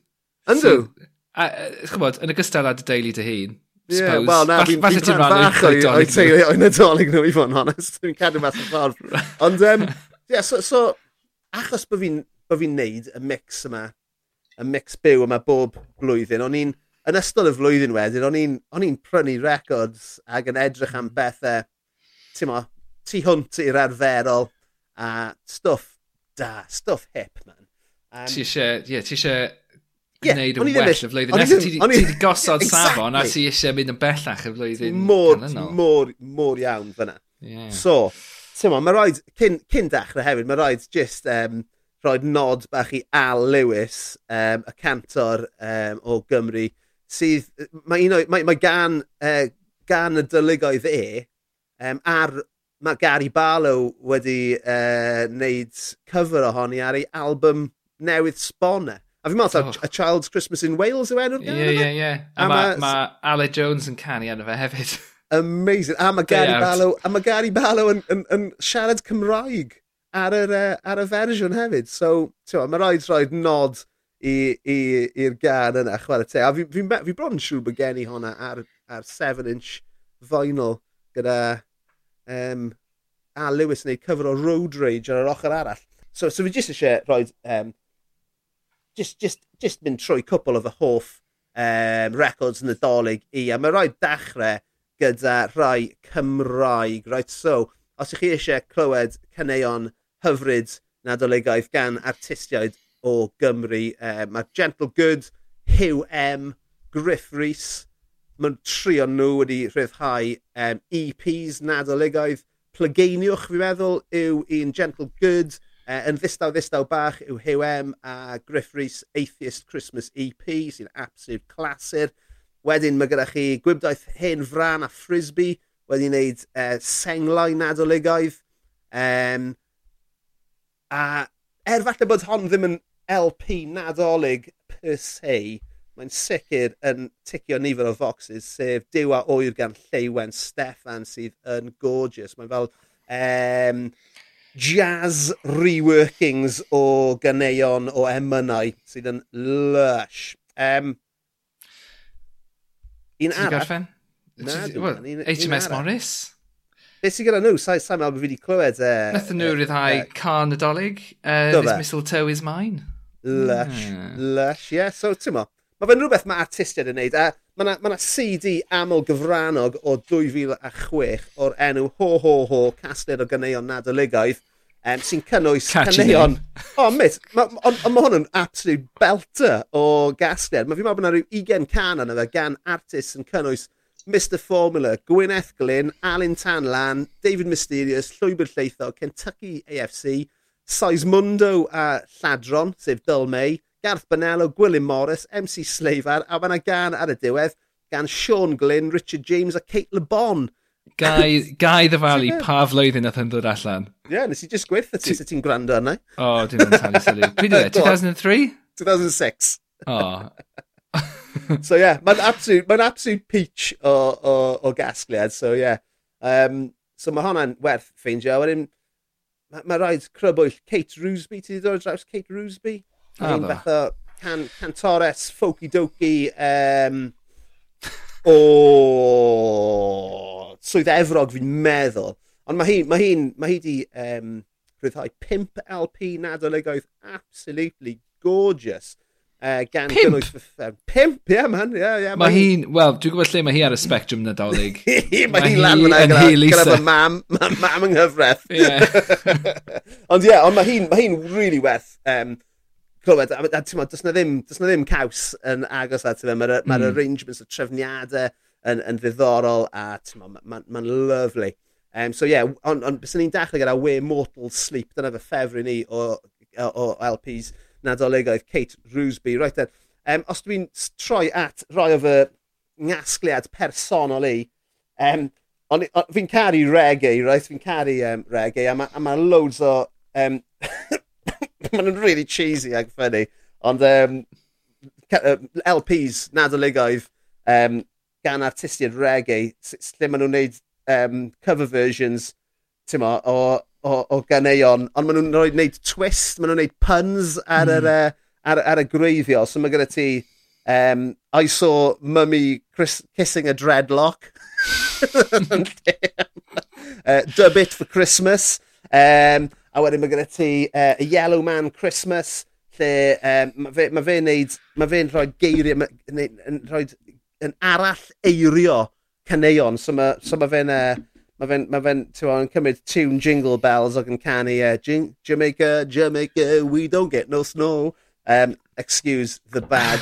Yndw. So, a, a, yn ogystal â dy deulu dy hun, Yeah, well, na, fi'n fi rhan bach o'i teulu o'i nadolig nhw, i fod yn honest. Fi'n cadw mas o'r ffordd. Ond, um, yeah, so, so, achos bod fi'n fi neud y mix yma, y mix byw yma bob blwyddyn, o'n i'n, yn ystod y flwyddyn wedyn, o'n i'n on i'n prynu records ac yn edrych am bethau, ti'n mo, tu hwnt i'r arferol a stwff da, stuff hip, man. Um, ti eisiau, ie, yeah, ti eisiau gwneud yn well y flwyddyn nesaf. Ti wedi gosod exactly. safon a ti eisiau mynd yn bellach y flwyddyn mor, mor, mor iawn fyna. Yeah. So, ti'n ma, mae rhaid, cyn, cyn dechrau hefyd, mae rhaid just um, rhoi nod bach i Al Lewis, um, y cantor um, o Gymru, sydd, mae, un o, mae, mae gan, uh, gan y dylygoedd e um, ar mae Gary Barlow wedi uh, wneud cyfer ohoni ar ei album newydd Sbona. A fi'n meddwl, oh. A Child's Christmas in Wales yw enw'r Ie, ie, ie. A mae ma Ale Jones yn canu arno fe hefyd. Amazing. A mae Gary Barlow, a mae Gary Barlow yn, yn, yn siarad Cymraeg ar, yr, uh, ar y fersiwn hefyd. So, mae rhaid rhaid nod i'r gan yna, chwarae te. A fi, fi, fi bron yn siŵr bod gen i hwnna ar, ar 7-inch vinyl gyda um, a Lewis yn gwneud cyfr o road rage ar yr ochr arall. So, so fi jyst eisiau rhoi... Um, just, just, just mynd trwy cwpl o fy hoff um, records yn y dolyg i. A mae rhoi dechrau gyda rhai Cymraeg. Right, so, os ych chi eisiau clywed caneuon hyfryd nadoligaidd gan artistiaid o Gymru, uh, mae Gentle Good, Hugh M, Griff Rhys, mewn trio nhw wedi rhyddhau um, EPs nadoligaidd. Plygeiniwch fi'n meddwl yw un Gentle Good, uh, yn ddistaw ddistaw bach yw Hugh M a Griff Rhys Atheist Christmas EP sy'n absolute clasur. Wedyn mae gyda chi gwybdaeth hen fran a frisbee wedi wneud uh, senglau nadoligaidd. Um, a er falle bod hon ddim yn LP nadolig per se, mae'n sicr yn ticio nifer o foxes, sef Dyw a oer gan Lleiwen Steffan sydd yn gorgeous. Mae'n fel um, jazz reworkings o ganeuon o emynau sydd yn lush. Um, un arall... HMS Morris? Be sy'n gyda nhw? Sa'n sa meddwl bod fi wedi clywed... E, e, e. Uh, Nath nhw uh, ryddhau uh, car nadolig. Uh, this mistletoe is mine. Lush, mm. lush, ie. yeah. So, ti'n mo, Mae fe'n rhywbeth mae artistiaid yn neud, a mae yna ma, CD aml gyfrannog o 2006 o'r enw Ho Ho Ho, casgliad o ganeuon nadoligaidd, um, sy'n cynnwys caneuon. O, oh, mit, ond ma, ma, ma hwn yn absolute belter o gasgliad. Mae fi'n meddwl bod yna rhyw 20 can yna fe gan artist yn cynnwys Mr Formula, Gwyneth Glyn, Alan Tanlan, David Mysterious, Llwybr Lleitho, Kentucky AFC, Seismundo a Lladron, sef Dyl May, Garth Bonello, Gwilym Morris, MC Sleifar, a mae yna gan ar y diwedd gan Sean Glyn, Richard James a Kate Le Bon. Gai, gai ddyfalu pa flwyddyn nath yn dod allan. Ie, yeah, nes i just gweithio ti, sy'n ti'n gwrando arna. O, oh, dim yn talu sylw. Pryd 2003? 2006. O. Oh. so ie, yeah, mae'n absolute, mae absolute peach o, o, o gasgliad, so ie. Yeah. Um, so mae hwnna'n werth ffeindio. Wedyn, mae ma rhaid crybwyll Kate Roosby, ti wedi dod draws Kate Roosby? Yr un fath o can, cantores folky doki um, o Swydd Efrog fi'n meddwl. Ond mae hi, mae hi, mae hi di um, rhyddhau 5 LP nadolygoedd absolutely gorgeous. Uh, gan pimp. gynnwys ffeffem. Pimp, ie yeah, man, ie, yeah, ie. Yeah, mae hi'n, wel, dwi'n gwybod lle mae hi ar y spectrum nadolig. mae hi'n lan fyna gyda, gyda fy mam, mam, mam yng nghyfraith. Ond ie, yeah, ond mae hi'n ma hi really werth um, clywed, a, a ti'n does na ddim, does na ddim caws yn agos at fe, mae'r mm. ma arrangements y trefniadau yn, yn ddiddorol a mae'n ma, ma, ma lovely. Um, so ie, yeah, ond on, bys ni'n dechrau gyda We Mortal Sleep, dyna fy ffefru ni o, o, o LPs nadoligaidd Kate Roosby. Right then, um, os dwi'n troi at rhoi o fy ngasgliad personol i, um, on, on, fi'n caru reggae, right? fi'n caru um, reggae, a mae ma loads o um, Maen nhw'n really cheesy ag ffynnu. Ond um, LPs, nadoligaidd, um, gan artistiad reggae, lle maen nhw'n gwneud um, cover versions mo, o, o, o ganeuon, ond maen nhw'n gwneud twist, maen nhw'n gwneud puns ar, mm. yr, hmm. ar, ar y gwreiddio. So mae gyda ti, um, I saw mummy kissing a dreadlock. uh, dub it for Christmas. Um, A wedyn mae gyda ti uh, Yellow Man Christmas, lle um, mae fe'n ma fe neud, mae fe'n rhoi geiriau, yn rhoi yn arall eirio caneuon. So mae so ma fe'n, uh, mae fe'n, ma fe yn cymryd tune jingle bells ac yn canu uh, Jamaica, Jamaica, we don't get no snow. Um, excuse the bad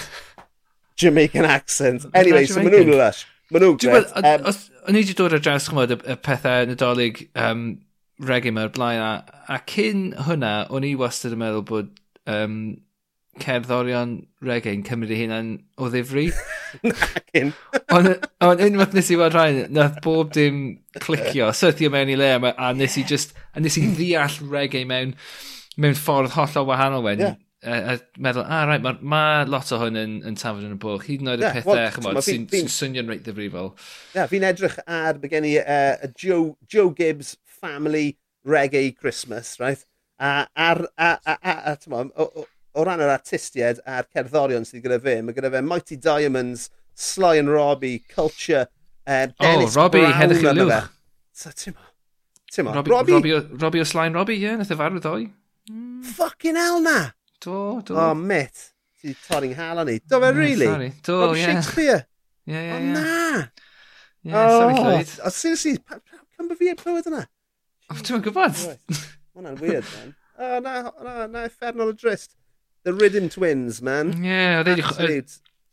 Jamaican accent. Anyway, so maen nhw'n lush. Maen nhw'n gret. O'n i wedi dod ar draws chymod y pethau nadolig um, regi mae'r blaen a, a cyn hwnna o'n i wastad yn meddwl bod um, cerddorion rege'n cymryd eu hunain o ddifri. Ond unwaith nes i weld rhain, nath bob dim clicio, syrthio mewn i le, a nes i just, a nes i ddeall rege mewn, mewn ffordd hollol wahanol wedyn. Yeah. A, a meddwl, ah, right, mae ma lot o hwn yn, yn tafod yn y bwch, hyd yn oed y yeah, pethau, well, chymod, sy'n sy swnio'n reit ddifrifol. Ie, yeah, fi'n edrych ar, bygen i, uh, Joe, Joe Gibbs family reggae Christmas, right? A, ar, a, a, a, a a, o, o, ran yr artistiaid a'r cerddorion sydd gyda fe, mae gyda fe Mighty Diamonds, Sly and Robbie, Culture, uh, oh, Dennis oh, Robbie, Brown. Hedrych yn lwch. So, ti'n mo? Ti'n mo? Robbie, Robbie, Robbie, Robbie o Sly and Robbie, ie, yeah, nath e farw ddoi. Mm. Fucking hell na! Do, do. Oh, mit. Ti torri'n hala ni. Do fe, yeah, really? Sorry. Do, ie. Yeah. Shakespeare. Ie, yeah, ie, yeah, ie. Yeah. O, na! Ie, yeah, oh, sorry, Llywyd. O, seriously, pan by fi yn clywed yna? Dwi'n gwybod. Mae'n weird, man. O, na, na, na, effernol o drist. The Rhythm Twins, man. Ie, yeah, oedd e wedi...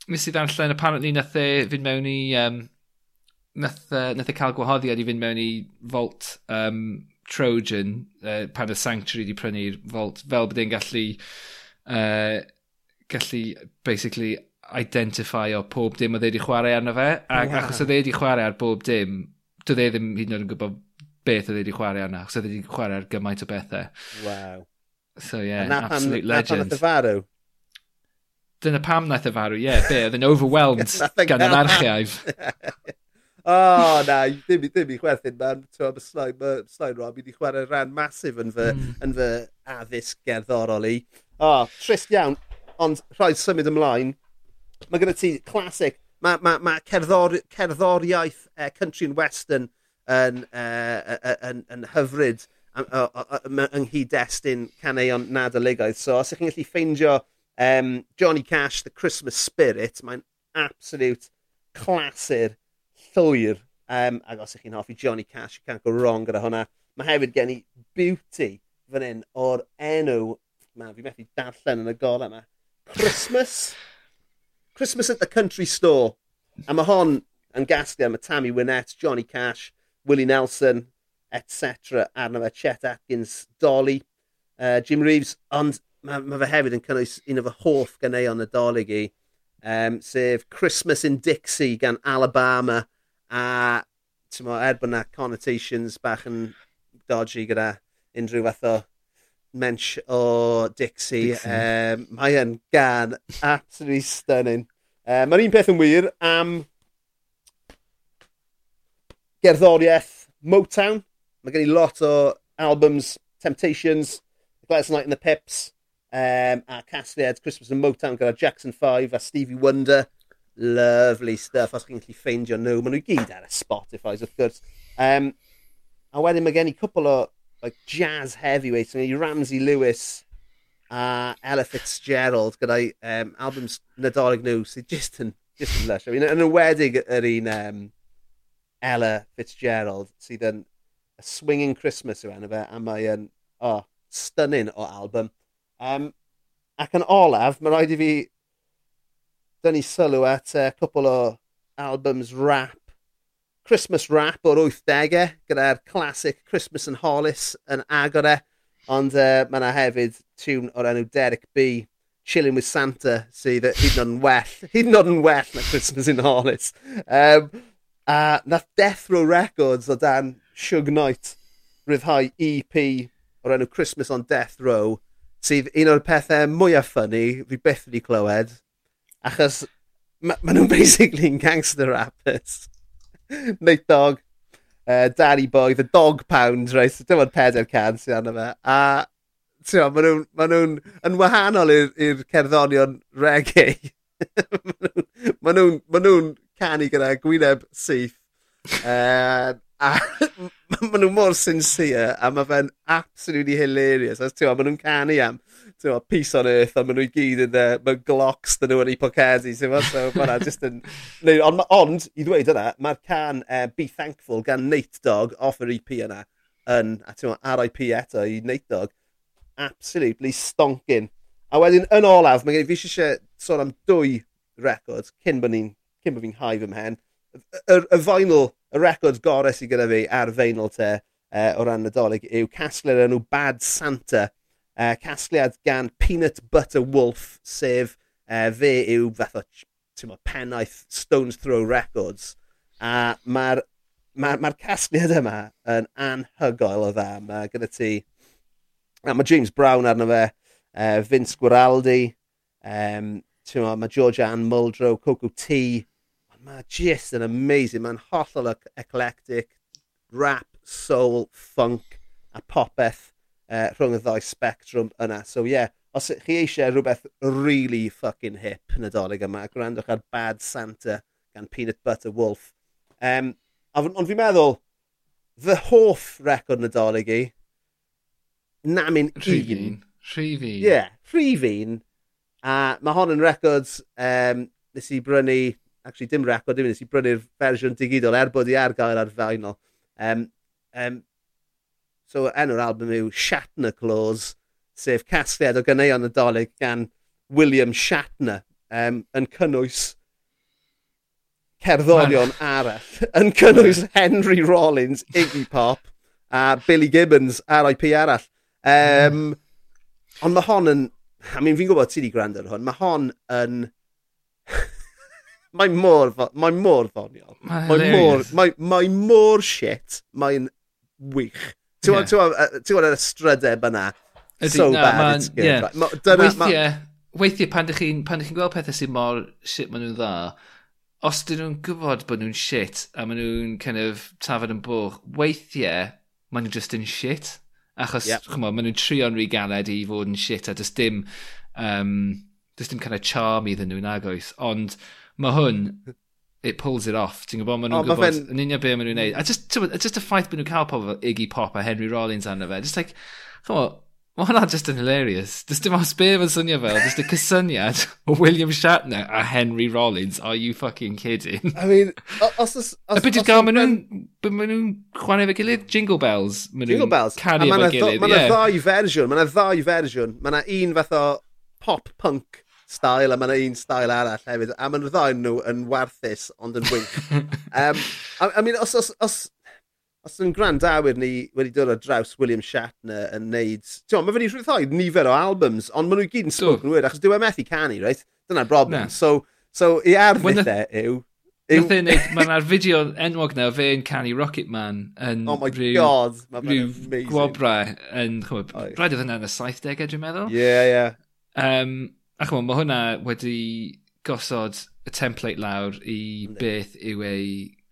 Nes i ddarllen, apparently nath e fynd mewn i... Um, nath, uh, nath e cael gwahoddiad i fynd mewn i Vault um, Trojan, uh, pan y Sanctuary wedi prynu'r Vault fel bod e'n gallu... Uh, gallu, basically, identify o pob dim oedd e wedi chwarae arno fe. Ac wow. achos oedd e wedi chwarae ar bob dim, doedd e ddim hyd yn oed yn gwybod beth oedd wedi chwarae arna, achos oedd wedi chwarae ar gymaint o bethau. Wow. So yeah, na pan, absolute legend. Na pan e farw? Dyna pam naeth y e farw, ie, yeah, be, oedd yn overwhelmed e gan yr archiaif. o, oh, na, ddim, ddim i chwerthin, man. Mae Slain, Slain Rob wedi chwarae rhan masif yn fy, mm. yn fy addysg gerddorol i. O, oh, trist iawn, ond rhaid symud ymlaen. Mae gyda ti clasic, mae ma, ma cerddor, cerddoriaeth uh, country and western yn, uh, yn, yn hyfryd yng nghyd-destun caneuon nadoligoedd. So os ych chi'n gallu ffeindio um, Johnny Cash, The Christmas Spirit, mae'n absolute clasur llwyr. Um, ac os ych chi'n hoffi Johnny Cash, you can't go wrong gyda hwnna. Mae hefyd gen i Beauty fan hyn o'r enw, man, fi methu darllen yn y gol yma. Christmas? Christmas at the Country Store. A mae hon yn gasglu am y Tammy Wynette, Johnny Cash, Willie Nelson, etc. arno fe, Chet Atkins, Dolly, uh, Jim Reeves, ond mae ma fe hefyd yn cynnwys un o fy hoff ganeuon nadolig i, um, sef Christmas in Dixie gan Alabama, a mo, er bod na connotations bach yn dodgy gyda unrhyw fath o mensch o Dixie, Dixie. Um, mae yn gan absolutely stunning. Uh, um, Mae'r un peth yn wir am gerddoriaeth Motown. Mae gen i lot o albums, Temptations, The Gladys Night and the Pips, um, a casgliad Christmas in Motown gyda Jackson 5 a Stevie Wonder. Lovely stuff, os chi'n gallu ffeindio nhw. Maen nhw gyd ar y Spotify, wrth gwrs. Um, a wedyn mae gen i cwpl o like, jazz heavyweights. Mae gen i Ramsey Lewis a Ella Fitzgerald gyda um, albums nadolig nhw sydd just yn, just yn lush. I mean, yn ywedig yr un um, Ella Fitzgerald sydd yn A Swinging Christmas yw enw fe a mae yn oh, stunning o album. Um, ac yn olaf, mae rhaid i fi dynnu sylw at e, uh, cwpl o albums rap. Christmas rap o'r 80au gyda'r classic Christmas and Hollis yn agor e. Ond e, uh, mae yna hefyd tune o'r enw Derek B, Chilling with Santa, sydd e, hyd yn oed yn well, hyd yn oed yn well na Christmas in Hollis. Um, A nath Death Row Records o dan Shug Knight rhyddhau EP o'r enw Christmas on Death Row sydd un o'r pethau mwyaf ffynnu fi byth wedi clywed achos maen ma nhw'n basically yn gangster rappers. Nate Dog, uh, Daddy Boy, The Dog Pound, right? So, dim ond peder can sy'n arno fe. A ti'n maen nhw'n ma nhw yn wahanol i'r cerddonion reggae. maen nhw'n ma ma nhw canu gyda gwyneb syth. uh, a maen nhw mor sincere a mae fe'n absolutely hilarious. As ti'n maen nhw'n canu am ti'n peace on earth a maen nhw i gyd yn uh, mae glocks dyn nhw yn eu pocedi. Ti'n maen so maen just yn... Neu, ond, ond, i ddweud yna, mae'r can uh, Be Thankful gan Nate Dog off yr EP yna yn, a ti'n maen RIP eto i Nate Dog, absolutely stonking. A wedyn, yn olaf, mae gen i fi eisiau sôn am dwy record cyn bod ni'n cyn bod fi'n hau fy mhen, y, y vinyl y record gorau sydd gyda fi ar feinol te uh, o ran Nadolig yw casgliad enw Bad Santa. Uh, casgliad gan Peanut Butter Wolf, sef uh, fe yw fath o pennaeth Stones Throw Records. A mae'r mae'r ma, ma casgliad yma yn anhygoel o dda. Mae gyda ti... A mae James Brown arno fe, uh, Vince Guaraldi, um, mae George Ann Muldrow, Coco T, mae just yn amazing. Mae'n hollol eclectic, rap, soul, funk a popeth uh, rhwng y ddau spectrum yna. So ie, yeah, os chi eisiau rhywbeth really fucking hip yn y dolyg yma, gwrandwch ar Bad Santa gan Peanut Butter Wolf. Um, Ond fi'n meddwl, fy hoff record nadolig i, na mi'n un. Rhyf un. Ie, rhyf un. A mae hon yn records um, nes i brynu actually dim record dim nes i brynu'r fersiwn digidol er bod i ar gael ar vinyl. Um, um, so enw'r album yw Shatner Claws, sef casgliad o ganeuon nadolig gan William Shatner um, yn cynnwys cerddorion arall, yn cynnwys Henry Rollins, Iggy Pop a Billy Gibbons, RIP arall. Um, ond mae hon yn, I mean, fi'n gwybod ti wedi gwrando ar hwn, mae hon yn Mae mor, mae mor ddoniol. Mae mor, mae, mae mor shit. Mae'n wych. Ti'n gwybod yr ystrydeb yna? So na, bad, it's good. Yeah. Right. Dyna, weithiau, ma... weithiau pan ydych chi'n chi gweld pethau sy'n mor shit maen nhw'n dda, os dyn nhw'n gwybod bod nhw'n shit a maen nhw'n kind of tafod yn bwch, weithiau maen nhw'n just yn shit. Achos, yep. chymod, maen nhw'n trio'n rhy galed i fod yn shit a dys dim, um, dys dim kind of charm iddyn nhw'n agos. Ond mae hwn, it pulls it off. Ti'n gwybod, maen nhw'n oh, gwybod yn union be maen nhw'n neud. A just, just y ffaith bod nhw'n cael pobl Iggy Pop a Henry Rollins arno fe, just like, come on, Mae hwnna just yn hilarious. Does dim os be fe'n swnio fel, just y cysyniad o William Shatner a Henry Rollins. Are you fucking kidding? I mean, os... os, os a beth yw'r gael, maen nhw'n ma nhw chwanae fe gilydd? Jingle Bells. Jingle Bells. Canu fe gilydd, ie. Mae yna ddau fersiwn, mae yna ddau fersiwn. Mae yna un fath o pop-punk style a mae yna un style arall hefyd. A mae'n ddau nhw yn warthus ond yn wink. um, I, I mean, os, os, os, os yn grandawyr ni wedi dod o draws William Shatner yn neud... Ti'n mae wedi rhwyddhoi nifer o albums, ond maen nhw gyd yn spoken word, achos dwi'n e methu canu, reit? Dyna'r broblem. Nah. So, so, i ardd yw... Yw... Nath e'n neud, mae'na'r fideo enwog na, fe yn canu Rocket Man yn oh my rhyw, God, rhyw gwobra yn, chwb, rhaid oedd hynna yn y 70au dwi'n meddwl. Ie, yeah, ie. Yeah. Um, A chymod, mae hwnna wedi gosod y template lawr i Yndi. beth yw ei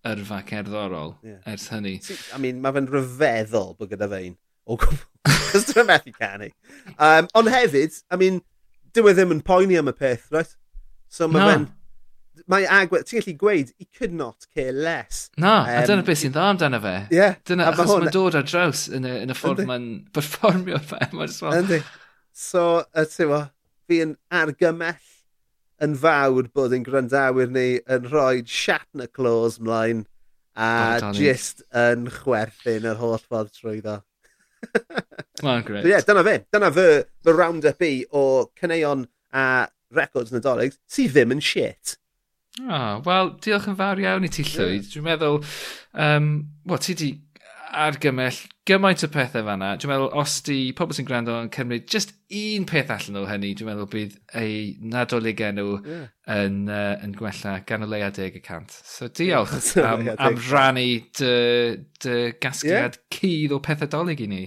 yrfa cerddorol yeah. ers hynny. I mean, mae fe'n rhyfeddol bod gyda fe'n. O gwbl. Cos dwi'n methu canu. Um, ond hefyd, I mean, dyw e ddim yn poeni am y peth, right? So mae no. fe'n... Mae agwedd... Ti'n gallu gweud, he could not care less. Na, um, a dyna beth sy'n dda amdano fe. Ie, Yeah, Dyna, a ma' achos hwn- mae'n dod ar draws yn y, yn y ffordd mae'n performio fe. Mae'n Yndi. So, y ti'n fi yn argymell yn fawr bod ein gwrandawyr ni yn rhoi Shatner Claws mlaen a oh, just yn chwerthin yr holl ffordd trwyddo. Mae'n gret. Ie, yeah, dyna fe. Dyna fy, fy round-up i o caneuon a records nadolig sydd ddim yn shit. Oh, wel, diolch yn fawr iawn i ti llwyd. Yeah. Dwi'n meddwl, um, well, ti di argymell gymaint o pethau fanna. Dwi'n meddwl, os di pobl sy'n gwrando yn cymryd just un peth allan o hynny, dwi'n meddwl bydd ei nadolig enw yeah. yn, uh, yn gwella gan o leia deg y cant. So diolch am, am rannu dy, dy gasgliad yeah. cydd o pethau dolyg i ni.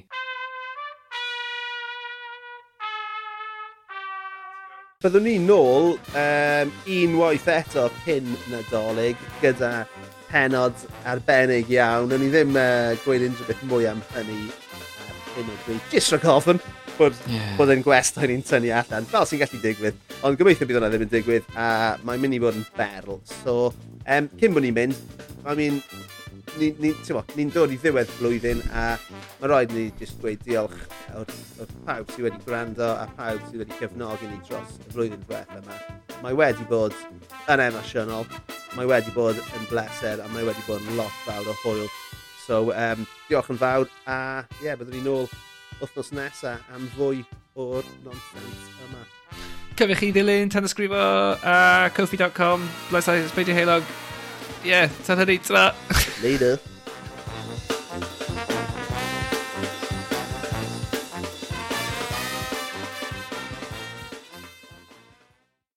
Byddwn ni nôl um, unwaith eto cyn nadolig gyda penod arbennig iawn. O'n i ddim uh, gweud unrhyw beth mwy am hynny ar hyn o bryd. Just rhag ofyn bod, yeah. bod yn o'n i'n tynnu allan, fel sy'n gallu digwydd. Ond gobeithio bydd hwnna ddim yn digwydd, a mae'n mynd i fod yn berl. So, um, cyn bod ni'n mynd, I mean, ni'n ni, ni dod i ddiwedd blwyddyn a mae rhaid ni jyst dweud diolch o'r, or pawb sydd wedi gwrando a pawb sydd wedi cefnogi ni dros y flwyddyn diwethaf yma. Mae wedi bod yn emosiynol, mae wedi bod yn bleser a mae wedi bod yn lot fawr o hwyl. So um, diolch yn fawr a ie, yeah, byddwn ni nôl wythnos nesaf am fwy o'r nonsens yma. Cyfech chi ddilyn, tan ysgrifo a uh, kofi.com, blesau, sbeidio heilog, yeah, Saturday, ta Later.